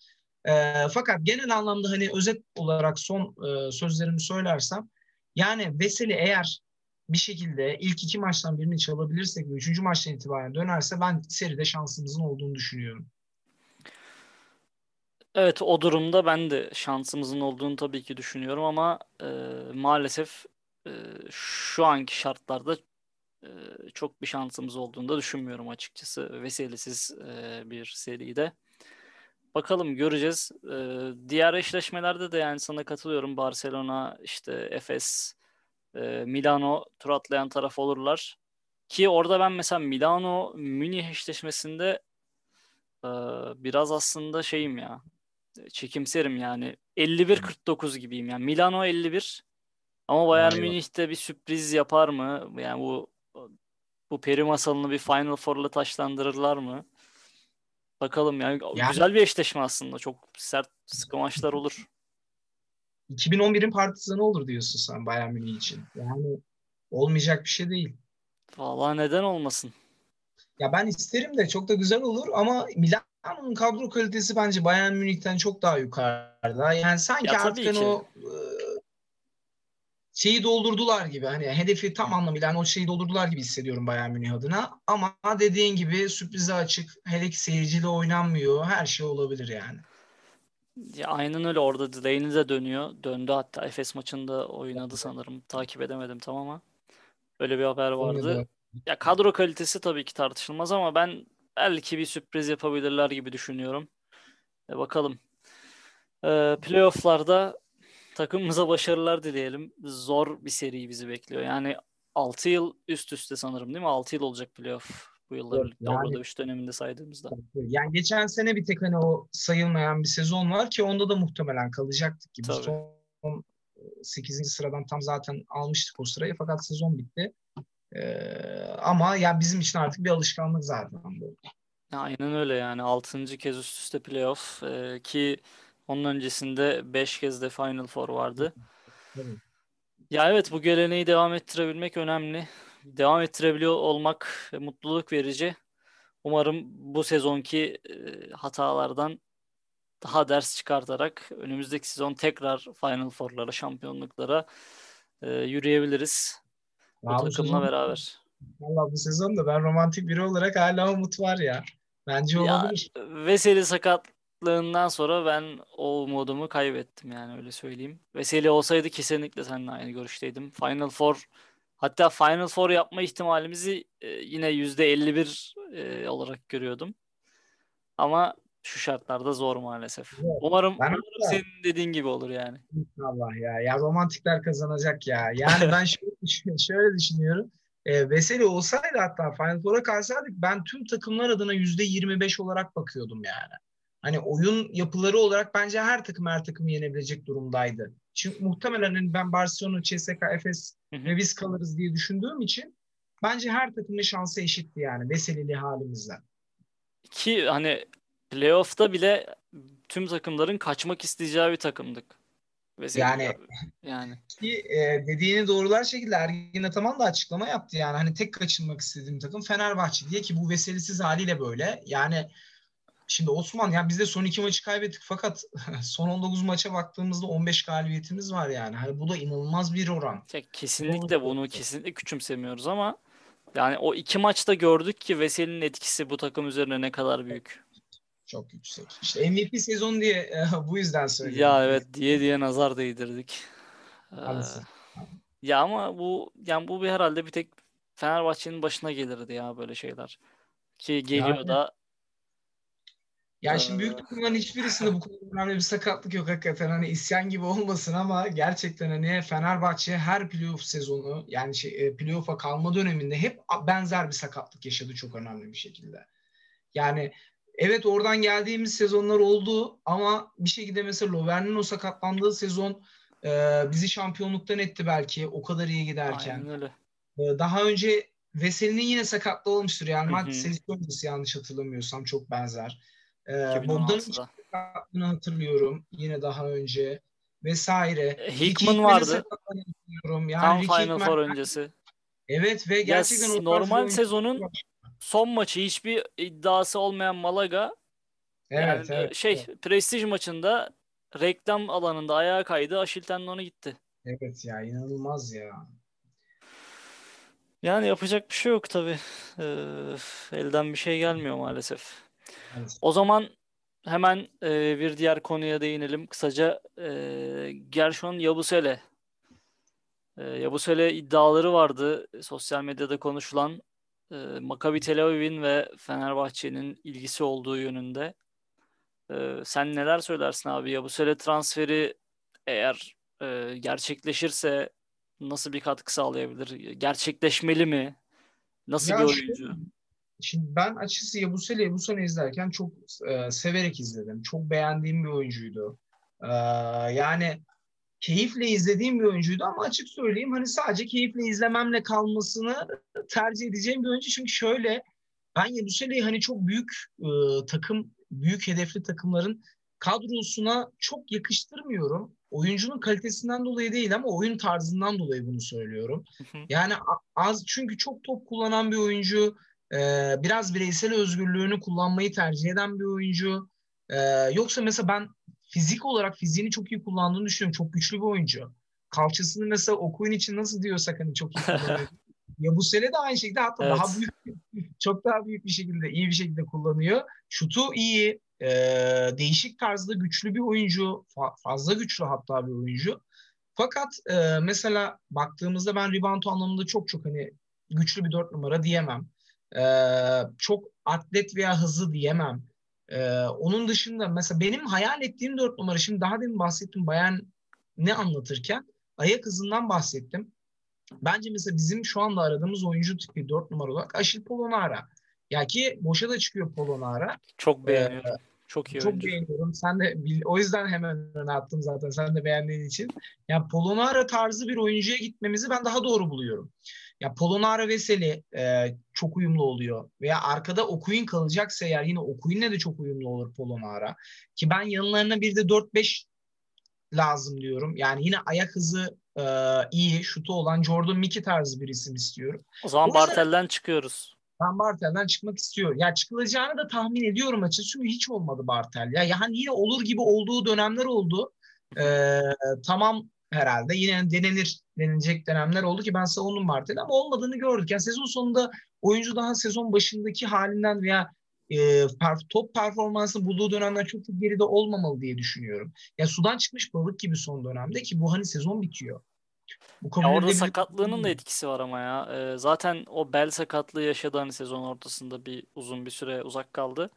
E, fakat genel anlamda hani özet olarak son e, sözlerimi söylersem yani Veseli eğer bir şekilde ilk iki maçtan birini çalabilirsek ve üçüncü maçtan itibaren dönerse ben seride şansımızın olduğunu düşünüyorum. Evet o durumda ben de şansımızın olduğunu tabii ki düşünüyorum ama e, maalesef e, şu anki şartlarda e, çok bir şansımız olduğunu da düşünmüyorum açıkçası vesilesiz e, bir seride. Bakalım göreceğiz. E, diğer eşleşmelerde de yani sana katılıyorum. Barcelona, işte Efes, e, Milano tur atlayan taraf olurlar. Ki orada ben mesela Milano Münih eşleşmesinde Ee, biraz aslında şeyim ya. Çekimserim yani. 51-49 gibiyim yani. Milano 51 ama Bayern Münih'te bir sürpriz yapar mı? Yani bu bu peri masalını bir Final Four'la taşlandırırlar mı? Bakalım yani, yani güzel bir eşleşme aslında. Çok sert sıkı maçlar olur. 2011'in partizanı olur diyorsun sen Bayern Münih için. Yani olmayacak bir şey değil. Vallahi neden olmasın? Ya ben isterim de çok da güzel olur ama Milano'nun kadro kalitesi bence Bayern Münih'ten çok daha yukarıda. Yani sanki ya, artık hani o e, şeyi doldurdular gibi. Hani hedefi tam anlamıyla yani o şeyi doldurdular gibi hissediyorum Bayern Münih adına. Ama dediğin gibi sürprize açık. Hele ki seyirciyle oynanmıyor. Her şey olabilir yani. Ya aynen öyle orada Delaney de dönüyor. Döndü hatta Efes maçında oynadı sanırım. Takip edemedim tam ama. Öyle bir haber vardı. Ya kadro kalitesi tabii ki tartışılmaz ama ben belki bir sürpriz yapabilirler gibi düşünüyorum. E bakalım. E, playoff'larda takımımıza başarılar dileyelim. Zor bir seri bizi bekliyor. Yani 6 yıl üst üste sanırım değil mi? 6 yıl olacak playoff bu yılda evet, birlikte yani, 3 döneminde saydığımızda. Yani geçen sene bir tek hani o sayılmayan bir sezon var ki onda da muhtemelen kalacaktık gibi. Tabii. Son 8. sıradan tam zaten almıştık o sırayı fakat sezon bitti. Ee, ama yani bizim için artık bir alışkanlık zaten bu. Aynen öyle yani 6. kez üst üste playoff ee, ki onun öncesinde 5 kez de Final Four vardı. Evet. Ya evet bu geleneği devam ettirebilmek önemli. Devam ettirebiliyor olmak mutluluk verici. Umarım bu sezonki e, hatalardan daha ders çıkartarak önümüzdeki sezon tekrar Final Four'lara, şampiyonluklara e, yürüyebiliriz. Bu Abi takımla sezon, beraber. Valla bu sezon da ben romantik biri olarak hala umut var ya. Bence olabilir. Ya, Veseli sakatlığından sonra ben o umudumu kaybettim yani öyle söyleyeyim. Veseli olsaydı kesinlikle seninle aynı görüşteydim. Final Four hatta Final Four yapma ihtimalimizi e, yine %51 e, olarak görüyordum. Ama şu şartlarda zor maalesef. Evet, umarım, umarım senin dediğin gibi olur yani. Allah ya. Ya romantikler kazanacak ya. Yani ben (laughs) şöyle, şöyle düşünüyorum. E, Veseli olsaydı hatta Final Four'a kalsaydık ben tüm takımlar adına yüzde 25 olarak bakıyordum yani. Hani oyun yapıları olarak bence her takım her takımı yenebilecek durumdaydı. Çünkü muhtemelen hani ben Barcelona, CSKA, Efes ve biz kalırız diye düşündüğüm için bence her takımın şansı eşitti yani Veseli'li halimizden. Ki hani playoff'ta bile tüm takımların kaçmak isteyeceği bir takımdık. Veseli yani yani ki e, dediğini doğrular şekilde Ergin Ataman da açıklama yaptı yani hani tek kaçınmak istediğim takım Fenerbahçe diye ki bu veselisiz haliyle böyle. Yani şimdi Osman ya biz de son iki maçı kaybettik fakat (laughs) son 19 maça baktığımızda 15 galibiyetimiz var yani. Hani bu da inanılmaz bir oran. Kesinlikle bunu kesinlikle küçümsemiyoruz ama yani o iki maçta gördük ki Veseli'nin etkisi bu takım üzerine ne kadar büyük çok yüksek. İşte MVP sezon diye e, (laughs) bu yüzden söylüyorum. Ya evet diye diye nazar değdirdik. Ee, ya ama bu yani bu bir herhalde bir tek Fenerbahçe'nin başına gelirdi ya böyle şeyler. Ki geliyor yani, da ya şimdi büyük takımların hiçbirisinde bu kadar önemli bir sakatlık yok hakikaten. Hani isyan gibi olmasın ama gerçekten hani Fenerbahçe her playoff sezonu yani şey, e, playoff'a kalma döneminde hep benzer bir sakatlık yaşadı çok önemli bir şekilde. Yani Evet oradan geldiğimiz sezonlar oldu ama bir şekilde mesela Lovern'in o sakatlandığı sezon e, bizi şampiyonluktan etti belki o kadar iyi giderken. Aynen öyle. E, daha önce Veseli'nin yine sakatlı olmuştur. Real Madrid serisi öncesi yanlış hatırlamıyorsam çok benzer. E, Bogdan'ın sakatlığını hatırlıyorum yine daha önce vesaire. E, Hickman vardı. Yani Tam Final Four öncesi. Evet ve gerçekten ya, normal sezonun son maçı hiçbir iddiası olmayan Malaga evet, yani evet, şey evet. prestij maçında reklam alanında ayağa kaydı. Aşil tendonu gitti. Evet ya inanılmaz ya. Yani yapacak bir şey yok tabi. Ee, elden bir şey gelmiyor maalesef. Evet. O zaman hemen e, bir diğer konuya değinelim. Kısaca e, Gershon Yabusele. E, Yabusele iddiaları vardı sosyal medyada konuşulan e, Maccabi Tel Aviv'in ve Fenerbahçe'nin ilgisi olduğu yönünde. E, sen neler söylersin abi ya bu sene transferi eğer e, gerçekleşirse nasıl bir katkı sağlayabilir? Gerçekleşmeli mi? Nasıl ya bir oyuncu? Şimdi ben açıkçası Yabusele Yabusele izlerken çok e, severek izledim. Çok beğendiğim bir oyuncuydu. E, yani keyifle izlediğim bir oyuncuydu ama açık söyleyeyim hani sadece keyifle izlememle kalmasını tercih edeceğim bir oyuncu. Çünkü şöyle ben Yabusele'yi hani çok büyük e, takım, büyük hedefli takımların kadrosuna çok yakıştırmıyorum. Oyuncunun kalitesinden dolayı değil ama oyun tarzından dolayı bunu söylüyorum. Yani az çünkü çok top kullanan bir oyuncu, e, biraz bireysel özgürlüğünü kullanmayı tercih eden bir oyuncu. E, yoksa mesela ben fizik olarak fiziğini çok iyi kullandığını düşünüyorum. Çok güçlü bir oyuncu. Kalçasını mesela okuyun için nasıl diyorsak hani çok iyi kullanıyor. (laughs) ya bu sene de aynı şekilde hatta evet. daha büyük çok daha büyük bir şekilde iyi bir şekilde kullanıyor. Şutu iyi, e, değişik tarzda güçlü bir oyuncu, fa- fazla güçlü hatta bir oyuncu. Fakat e, mesela baktığımızda ben rebound anlamında çok çok hani güçlü bir dört numara diyemem. E, çok atlet veya hızlı diyemem. E, onun dışında mesela benim hayal ettiğim dört numara şimdi daha demin bahsettim Bayan ne anlatırken ayak hızından bahsettim. Bence mesela bizim şu anda aradığımız oyuncu tipi dört numara olarak Aşil Polonara. Ya ki boşa da çıkıyor Polonara. Çok beğeniyorum. Ee, çok iyi Çok oyuncu. beğeniyorum. Sen de o yüzden hemen öne attım zaten. Sen de beğendiğin için. Ya Polonara tarzı bir oyuncuya gitmemizi ben daha doğru buluyorum. Ya Polonara Veseli e, çok uyumlu oluyor. Veya arkada Okuyun kalacaksa eğer yine Okuyun'la de çok uyumlu olur Polonara. Ki ben yanlarına bir de 4-5 lazım diyorum. Yani yine ayak hızı e, iyi, şutu olan Jordan Mickey tarzı bir isim istiyorum. O zaman o Bartel'den çıkıyoruz. Ben Bartel'den çıkmak istiyorum. Ya çıkılacağını da tahmin ediyorum açıkçası. Çünkü hiç olmadı Bartel. Ya yani yine olur gibi olduğu dönemler oldu. Ee, tamam herhalde. Yine denenir denilecek dönemler oldu ki ben savundum Bartel'i ama olmadığını gördük. Yani sezon sonunda oyuncu daha sezon başındaki halinden veya e, top performansı bulduğu dönemler çok çok geride olmamalı diye düşünüyorum. Ya sudan çıkmış balık gibi son dönemde ki bu hani sezon bitiyor. Bu ya orada sakatlığının da etkisi var ama ya. Ee, zaten o bel sakatlığı yaşadı hani sezon ortasında bir uzun bir süre uzak kaldı.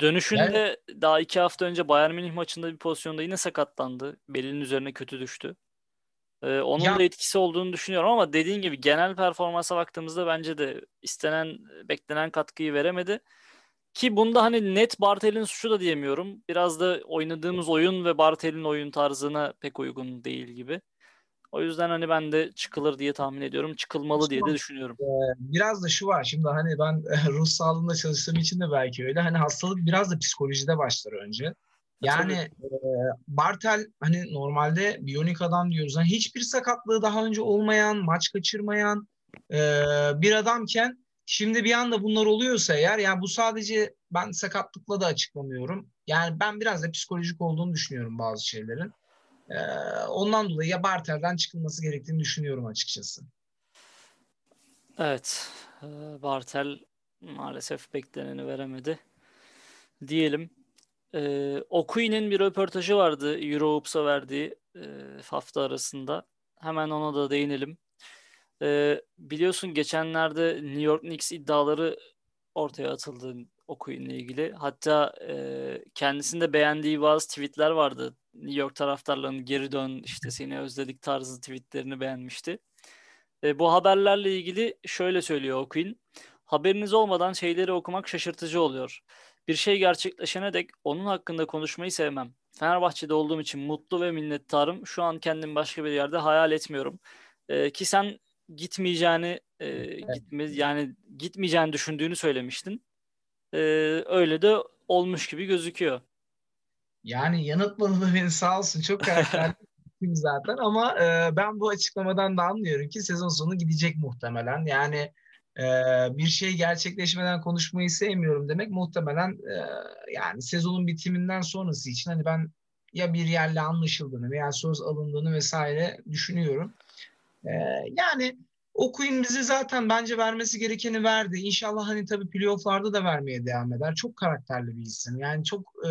Dönüşünde yani... daha iki hafta önce Bayern Münih maçında bir pozisyonda yine sakatlandı. Belinin üzerine kötü düştü. Ee, onun ya... da etkisi olduğunu düşünüyorum ama dediğin gibi genel performansa baktığımızda bence de istenen, beklenen katkıyı veremedi. Ki bunda hani net Bartel'in suçu da diyemiyorum. Biraz da oynadığımız oyun ve Bartel'in oyun tarzına pek uygun değil gibi. O yüzden hani ben de çıkılır diye tahmin ediyorum. Çıkılmalı diye de düşünüyorum. Biraz da şu var. Şimdi hani ben ruh sağlığında çalıştığım için de belki öyle. Hani hastalık biraz da psikolojide başlar önce. Yani e, Bartel hani normalde biyonik adam diyoruz. Yani hiçbir sakatlığı daha önce olmayan, maç kaçırmayan e, bir adamken şimdi bir anda bunlar oluyorsa eğer yani bu sadece ben sakatlıkla da açıklamıyorum. Yani ben biraz da psikolojik olduğunu düşünüyorum bazı şeylerin. Ee, ondan dolayı ya Bartel'den çıkılması gerektiğini düşünüyorum açıkçası. Evet. E, Bartel maalesef bekleneni veremedi. Diyelim. Ee, Okuy'nin bir röportajı vardı Eurohoops'a verdiği e, hafta arasında. Hemen ona da değinelim. Ee, biliyorsun geçenlerde New York Knicks iddiaları ortaya atıldı Okuy'unla ilgili. Hatta e, kendisinde beğendiği bazı tweetler vardı. New York taraftarlarının geri dön işte seni özledik tarzı tweetlerini beğenmişti. E, bu haberlerle ilgili şöyle söylüyor Okuyun. Haberiniz olmadan şeyleri okumak şaşırtıcı oluyor. Bir şey gerçekleşene dek onun hakkında konuşmayı sevmem. Fenerbahçe'de olduğum için mutlu ve minnettarım. Şu an kendimi başka bir yerde hayal etmiyorum. E, ki sen gitmeyeceğini e, gitme, yani gitmeyeceğini düşündüğünü söylemiştin. E, öyle de olmuş gibi gözüküyor. Yani yanıtmadı beni sağ olsun. Çok karakterli (laughs) zaten ama e, ben bu açıklamadan da anlıyorum ki sezon sonu gidecek muhtemelen. Yani e, bir şey gerçekleşmeden konuşmayı sevmiyorum demek muhtemelen e, yani sezonun bitiminden sonrası için hani ben ya bir yerle anlaşıldığını veya söz alındığını vesaire düşünüyorum. E, yani Okuyun bizi zaten bence vermesi gerekeni verdi. İnşallah hani tabii playofflarda da vermeye devam eder. Çok karakterli bir isim. Yani çok e,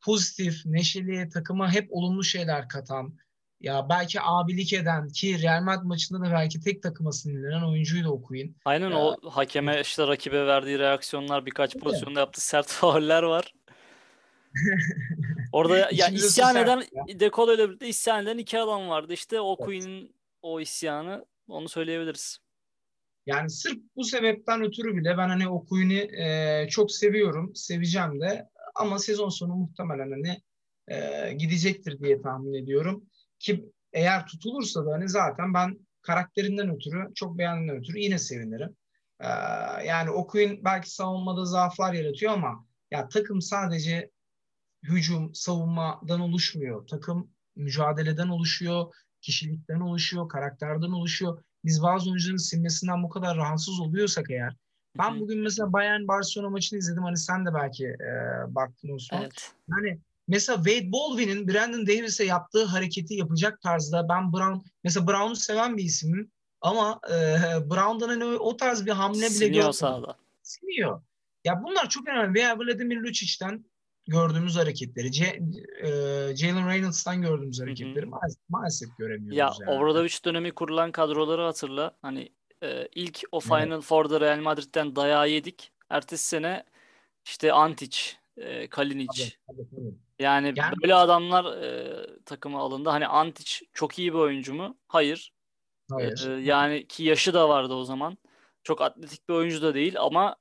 pozitif, neşeli, takıma hep olumlu şeyler katan, ya belki abilik eden ki Real Madrid maçında da belki tek takıma sinirlenen oyuncuyu da okuyun. Aynen ya, o hakeme işte rakibe verdiği reaksiyonlar birkaç pozisyonda yaptı sert (laughs) fauller var. (laughs) Orada ya isyan eden ya. Dekolo ile birlikte isyan eden iki adam vardı. İşte o evet. o isyanı onu söyleyebiliriz. Yani sırf bu sebepten ötürü bile ben hani Okuyun'u e, çok seviyorum, seveceğim de ama sezon sonu muhtemelen hani e, gidecektir diye tahmin ediyorum. Ki eğer tutulursa da hani zaten ben karakterinden ötürü, çok beğendiğinden ötürü yine sevinirim. E, yani Okuyun belki savunmada zaaflar yaratıyor ama ya takım sadece hücum, savunmadan oluşmuyor. Takım mücadeleden oluşuyor, kişilikten oluşuyor, karakterden oluşuyor. Biz bazı oyuncuların silmesinden bu kadar rahatsız oluyorsak eğer ben bugün mesela Bayern Barcelona maçını izledim. Hani sen de belki e, baktın Osman. Evet. Yani mesela Wade Baldwin'in Brandon Davis'e yaptığı hareketi yapacak tarzda ben Brown mesela Brown'u seven bir isimim ama e, Brown'dan hani o tarz bir hamle bile Siniyor görmedim. sağda. Siniyor. Ya bunlar çok önemli. Veya Vladimir Lucic'ten gördüğümüz hareketleri, C, e, Jalen Reynolds'tan gördüğümüz hareketleri maalesef, maalesef göremiyoruz. Ya yani. Obradoviç dönemi kurulan kadroları hatırla. Hani e, ilk o Final evet. Four'da Real Madrid'den dayağı yedik. Ertesi sene işte Antic, e, Kalinic. Tabii, tabii, tabii. Yani, yani böyle adamlar e, takıma alındı. Hani Antic çok iyi bir oyuncu mu? Hayır. Hayır. E, yani ki yaşı da vardı o zaman. Çok atletik bir oyuncu da değil ama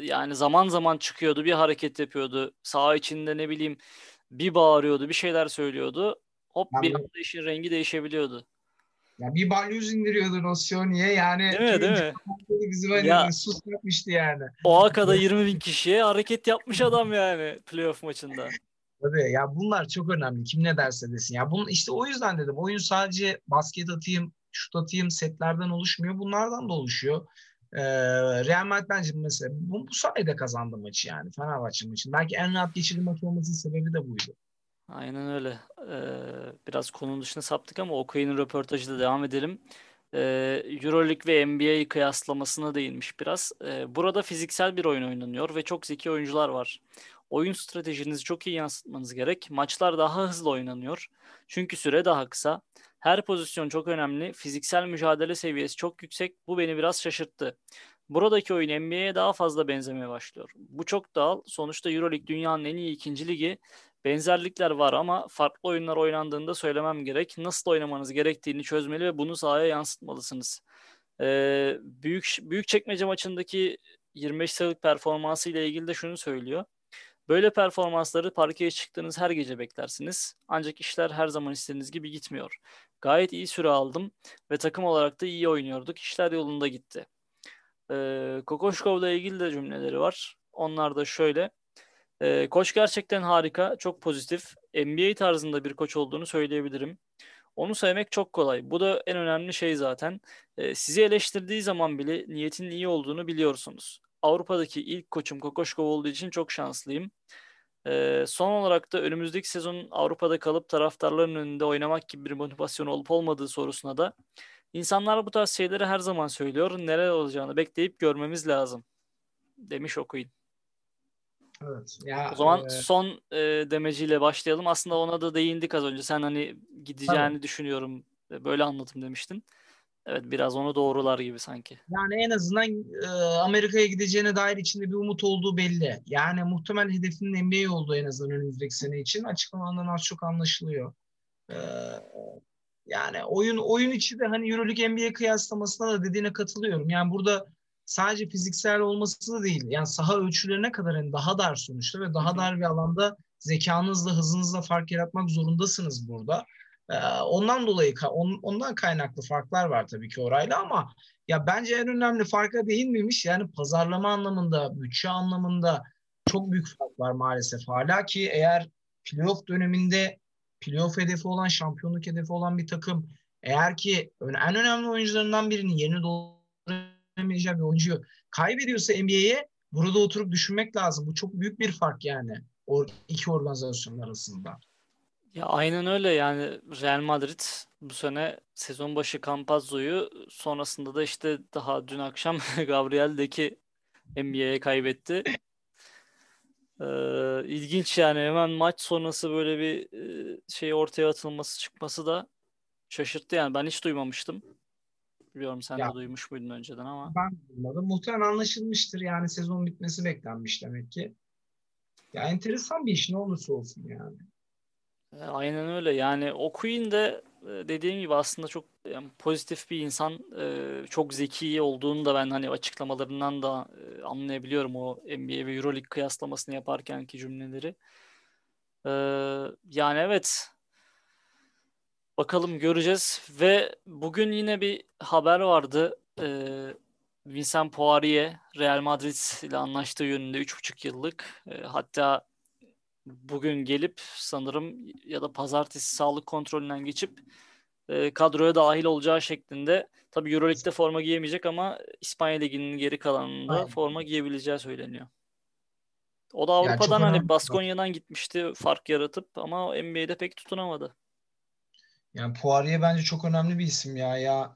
yani zaman zaman çıkıyordu, bir hareket yapıyordu. Sağ içinde ne bileyim bir bağırıyordu, bir şeyler söylüyordu. Hop bir anda işin rengi değişebiliyordu. Ya bir balyoz indiriyordu Rossioni'ye yani. Değil mi değil mi? Bizim hani ya, sus yapmıştı yani. O akada 20 bin kişiye hareket yapmış adam yani playoff maçında. Tabii ya bunlar çok önemli. Kim ne derse desin. Ya bunun işte o yüzden dedim. Oyun sadece basket atayım, şut atayım setlerden oluşmuyor. Bunlardan da oluşuyor. Ee, Real Madrid bence mesela bu, bu sayede kazandı maçı yani Fenerbahçe maçı. Belki en rahat geçirdiği maç olmasının sebebi de buydu. Aynen öyle. Ee, biraz konunun dışına saptık ama Okay'ın röportajı devam edelim. Ee, Euroleague ve NBA kıyaslamasına değinmiş biraz. Ee, burada fiziksel bir oyun oynanıyor ve çok zeki oyuncular var. Oyun stratejinizi çok iyi yansıtmanız gerek. Maçlar daha hızlı oynanıyor. Çünkü süre daha kısa. Her pozisyon çok önemli. Fiziksel mücadele seviyesi çok yüksek. Bu beni biraz şaşırttı. Buradaki oyun NBA'ye daha fazla benzemeye başlıyor. Bu çok doğal. Sonuçta Euroleague dünyanın en iyi ikinci ligi. Benzerlikler var ama farklı oyunlar oynandığında söylemem gerek. Nasıl oynamanız gerektiğini çözmeli ve bunu sahaya yansıtmalısınız. Ee, büyük büyük çekmece maçındaki 25 sayılık performansı ile ilgili de şunu söylüyor. Böyle performansları parkeye çıktığınız her gece beklersiniz. Ancak işler her zaman istediğiniz gibi gitmiyor. Gayet iyi süre aldım ve takım olarak da iyi oynuyorduk. İşler yolunda gitti. Ee, Kokoşkov'la ilgili de cümleleri var. Onlar da şöyle. Ee, koç gerçekten harika, çok pozitif. NBA tarzında bir koç olduğunu söyleyebilirim. Onu sevmek çok kolay. Bu da en önemli şey zaten. Ee, sizi eleştirdiği zaman bile niyetin iyi olduğunu biliyorsunuz. Avrupa'daki ilk koçum Kokoşkov olduğu için çok şanslıyım. Ee, son olarak da önümüzdeki sezon Avrupa'da kalıp taraftarların önünde oynamak gibi bir motivasyon olup olmadığı sorusuna da insanlar bu tarz şeyleri her zaman söylüyor. Neler olacağını bekleyip görmemiz lazım demiş okuyun. Evet. Ya, o zaman e... son e, demeciyle başlayalım. Aslında ona da değindik az önce. Sen hani gideceğini Tabii. düşünüyorum. Böyle anlatım demiştin. Evet biraz onu doğrular gibi sanki. Yani en azından e, Amerika'ya gideceğine dair içinde bir umut olduğu belli. Yani muhtemel hedefinin NBA olduğu en azından önümüzdeki sene için açıklamalarından az çok anlaşılıyor. E, yani oyun oyun içi de hani EuroLeague NBA kıyaslamasına da dediğine katılıyorum. Yani burada sadece fiziksel olması da değil. Yani saha ölçülerine kadar yani daha dar sonuçta ve daha dar bir alanda zekanızla, hızınızla fark yaratmak zorundasınız burada. Ee, ondan dolayı ondan kaynaklı farklar var tabii ki orayla ama ya bence en önemli farka değinmemiş. Yani pazarlama anlamında, bütçe anlamında çok büyük fark var maalesef hala ki eğer playoff döneminde playoff hedefi olan, şampiyonluk hedefi olan bir takım eğer ki en önemli oyuncularından birinin yerini dolduramayacağı bir oyuncuyu kaybediyorsa NBA'ye burada oturup düşünmek lazım. Bu çok büyük bir fark yani o iki organizasyon arasında. Ya aynen öyle yani Real Madrid bu sene sezon başı Campazzo'yu sonrasında da işte daha dün akşam (laughs) Gabriel'deki NBA'ye kaybetti. Ee, ilginç yani hemen maç sonrası böyle bir e, şey ortaya atılması çıkması da şaşırttı yani ben hiç duymamıştım. Biliyorum sen ya, de duymuş muydun önceden ama. Ben duymadım. Muhtemelen anlaşılmıştır yani sezon bitmesi beklenmiş demek ki. Ya enteresan bir iş ne olursa olsun yani. E, aynen öyle. Yani o Queen de e, dediğim gibi aslında çok yani pozitif bir insan. E, çok zeki olduğunu da ben hani açıklamalarından da e, anlayabiliyorum o NBA ve EuroLeague kıyaslamasını yaparkenki cümleleri. Yani evet bakalım göreceğiz ve bugün yine bir haber vardı. E, Vincent Poirier Real Madrid ile anlaştığı yönünde 3,5 yıllık. E, hatta bugün gelip sanırım ya da pazartesi sağlık kontrolünden geçip e, kadroya dahil olacağı şeklinde. Tabii Euroleague'de forma giyemeyecek ama İspanya Ligi'nin geri kalanında Aynen. forma giyebileceği söyleniyor. O da Avrupa'dan yani hani Baskonya'dan gitmişti fark yaratıp ama NBA'de pek tutunamadı. Yani Poirier bence çok önemli bir isim ya. Ya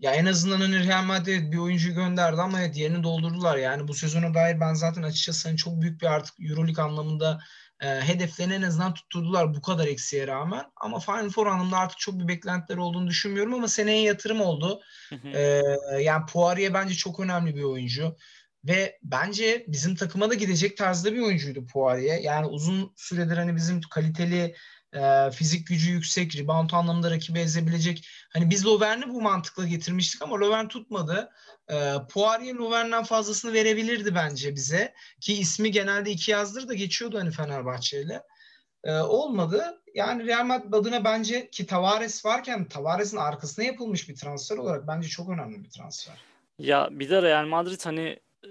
ya en azından hani Real Madrid bir oyuncu gönderdi ama evet yerini doldurdular. Yani bu sezona dair ben zaten açıkçası hani çok büyük bir artık Euroleague anlamında e, hedeflerini en azından tutturdular bu kadar eksiğe rağmen. Ama Final Four anlamında artık çok bir beklentileri olduğunu düşünmüyorum ama seneye yatırım oldu. e, yani Poirier bence çok önemli bir oyuncu. Ve bence bizim takıma da gidecek tarzda bir oyuncuydu Poirier. Yani uzun süredir hani bizim kaliteli e, fizik gücü yüksek, rebound anlamında rakibi ezebilecek. Hani biz Lovern'i bu mantıkla getirmiştik ama Lovern tutmadı. E, Poirier Lovern'den fazlasını verebilirdi bence bize. Ki ismi genelde iki yazdır da geçiyordu hani Fenerbahçe ile. E, olmadı. Yani Real Madrid adına bence ki Tavares varken Tavares'in arkasına yapılmış bir transfer olarak bence çok önemli bir transfer. Ya bir de Real Madrid hani e,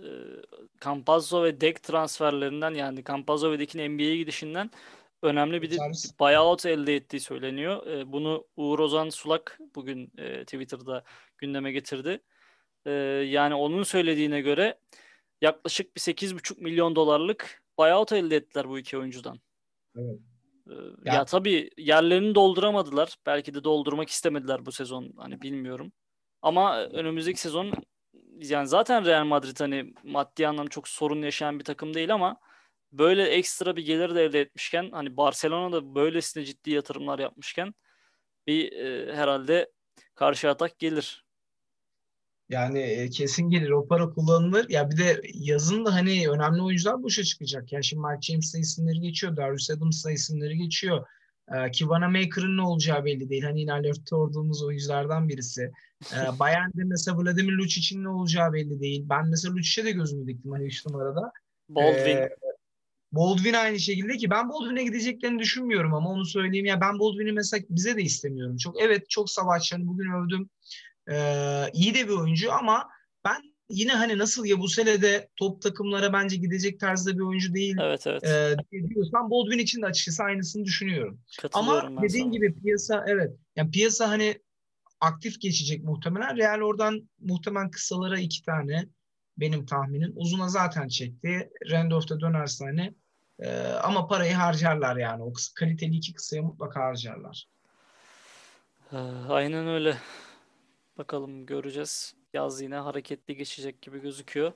Campazzo ve Dek transferlerinden yani Campazzo ve Dek'in NBA'ye gidişinden önemli bir buyout elde ettiği söyleniyor. E, bunu Uğur Ozan Sulak bugün e, Twitter'da gündeme getirdi. E, yani onun söylediğine göre yaklaşık bir 8,5 milyon dolarlık buyout elde ettiler bu iki oyuncudan. Evet. E, ya, ya tabii yerlerini dolduramadılar. Belki de doldurmak istemediler bu sezon. Hani bilmiyorum. Ama önümüzdeki sezon yani zaten Real Madrid hani maddi anlamda çok sorun yaşayan bir takım değil ama böyle ekstra bir gelir de elde etmişken hani Barcelona da böylesine ciddi yatırımlar yapmışken bir e, herhalde karşı atak gelir. Yani e, kesin gelir. O para kullanılır. Ya bir de yazın da hani önemli oyuncular boşa çıkacak. Yani şimdi Mike James'la isimleri geçiyor. Darius Adams'la isimleri geçiyor. E, Kivana Maker'ın ne olacağı belli değil. Hani yine alertte olduğumuz oyunculardan birisi. E, (laughs) Bayern'de mesela Vladimir Lucic'in ne olacağı belli değil. Ben mesela Lucic'e de gözümü diktim hani 3 numarada. Baldwin. E, Baldwin aynı şekilde ki ben Baldwin'e gideceklerini düşünmüyorum ama onu söyleyeyim ya ben Baldwin'i mesela bize de istemiyorum. Çok evet çok savaşçı hani bugün övdüm. Ee, iyi de bir oyuncu ama ben yine hani nasıl Yabusele'de top takımlara bence gidecek tarzda bir oyuncu değil. Evet evet. E, diyorsan Baldwin için de açıkçası aynısını düşünüyorum. Ama dediğin sana. gibi piyasa evet. Yani piyasa hani aktif geçecek muhtemelen. Real oradan muhtemelen kısalara iki tane benim tahminim. Uzuna zaten çekti. Randolph'ta dönerse hani e, ama parayı harcarlar yani. O kısa, kaliteli iki kısaya mutlaka harcarlar. Aynen öyle. Bakalım göreceğiz. Yaz yine hareketli geçecek gibi gözüküyor.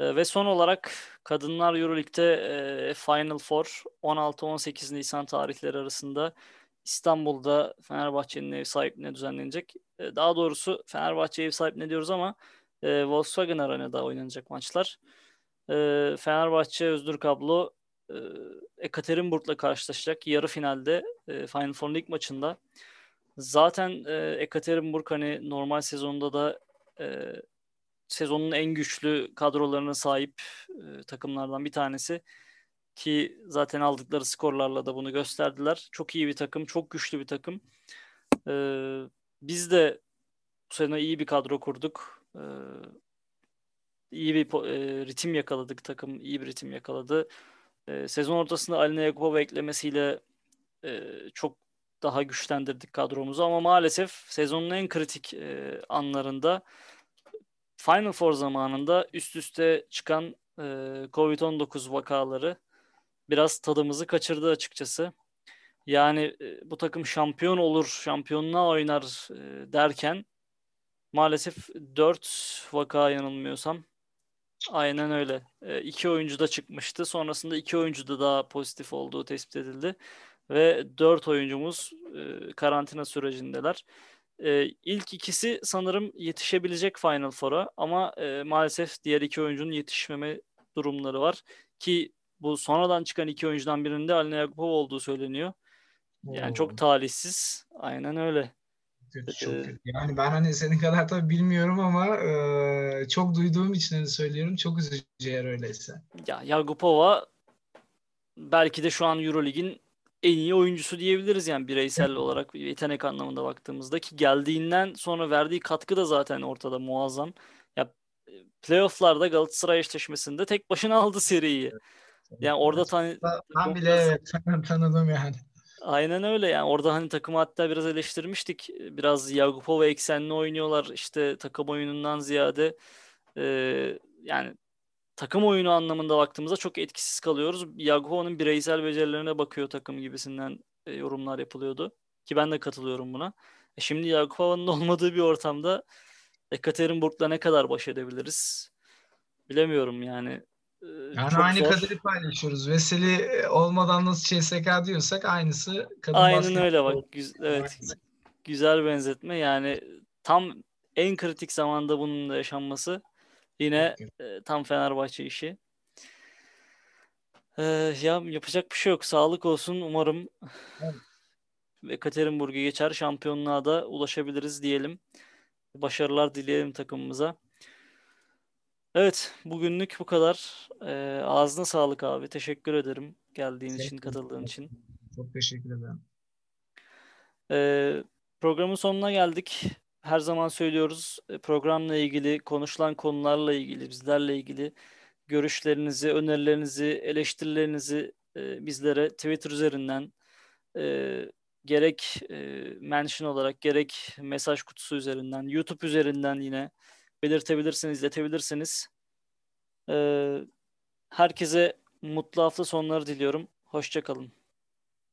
Ee, ve son olarak Kadınlar Euroleague'de e, Final Four 16-18 Nisan tarihleri arasında İstanbul'da Fenerbahçe'nin ev sahipliğine düzenlenecek. E, daha doğrusu Fenerbahçe ev sahipliğine diyoruz ama e, Volkswagen Arena'da oynanacak maçlar. E, Fenerbahçe Özgür Kablo e, Ekaterinburg'la karşılaşacak yarı finalde e, Final Four League maçında. Zaten e, Ekaterinburg hani normal sezonda da e, sezonun en güçlü kadrolarına sahip e, takımlardan bir tanesi ki zaten aldıkları skorlarla da bunu gösterdiler. Çok iyi bir takım, çok güçlü bir takım. E, biz de bu sene iyi bir kadro kurduk. Ee, iyi bir e, ritim yakaladık. Takım iyi bir ritim yakaladı. E, sezon ortasında Alina Yakupova eklemesiyle e, çok daha güçlendirdik kadromuzu ama maalesef sezonun en kritik e, anlarında Final Four zamanında üst üste çıkan e, Covid-19 vakaları biraz tadımızı kaçırdı açıkçası. Yani e, bu takım şampiyon olur, şampiyonluğa oynar e, derken Maalesef 4 vaka yanılmıyorsam. Aynen öyle. E, iki oyuncu da çıkmıştı. Sonrasında iki oyuncu da daha pozitif olduğu tespit edildi. Ve dört oyuncumuz e, karantina sürecindeler. E, ilk ikisi sanırım yetişebilecek Final Four'a ama e, maalesef diğer iki oyuncunun yetişmeme durumları var. Ki bu sonradan çıkan iki oyuncudan birinde Alina Yakupov olduğu söyleniyor. Yani Oo. çok talihsiz. Aynen öyle. Kötü, çok ee, kötü. Yani ben hani senin kadar tabii bilmiyorum ama e, çok duyduğum için de söylüyorum. Çok üzücü eğer öyleyse. Ya Yagupova belki de şu an Eurolig'in en iyi oyuncusu diyebiliriz yani bireysel olarak yetenek anlamında baktığımızda ki geldiğinden sonra verdiği katkı da zaten ortada muazzam. Ya playoff'larda Galatasaray eşleşmesinde tek başına aldı seriyi. Yani orada tan ben bile evet (laughs) tanıdım yani. Aynen öyle yani orada hani takımı hatta biraz eleştirmiştik. Biraz Yagupova eksenli oynuyorlar işte takım oyunundan ziyade e, yani takım oyunu anlamında baktığımızda çok etkisiz kalıyoruz. Yagova'nın bireysel becerilerine bakıyor takım gibisinden e, yorumlar yapılıyordu. Ki ben de katılıyorum buna. E şimdi Yagova'nın (laughs) olmadığı bir ortamda Ekaterinburg'la ne kadar baş edebiliriz? Bilemiyorum yani. E, yani çok aynı zor. kaderi paylaşıyoruz. Veseli e, olmadan nasıl CSK diyorsak aynısı kadın Aynen öyle bak. Güz- evet. Güzel benzetme. Yani tam en kritik zamanda bunun da yaşanması Yine e, tam Fenerbahçe işi. E, ya yapacak bir şey yok. Sağlık olsun. Umarım evet. ve Katerinburg'u geçer. Şampiyonluğa da ulaşabiliriz diyelim. Başarılar dileyelim takımımıza. Evet, bugünlük bu kadar. E, ağzına sağlık abi. Teşekkür ederim geldiğin teşekkür için, katıldığın için. Çok teşekkür ederim. E, programın sonuna geldik her zaman söylüyoruz e, programla ilgili, konuşulan konularla ilgili, bizlerle ilgili görüşlerinizi, önerilerinizi, eleştirilerinizi e, bizlere Twitter üzerinden e, gerek e, mention olarak gerek mesaj kutusu üzerinden, YouTube üzerinden yine belirtebilirsiniz, iletebilirsiniz. E, herkese mutlu hafta sonları diliyorum. Hoşçakalın.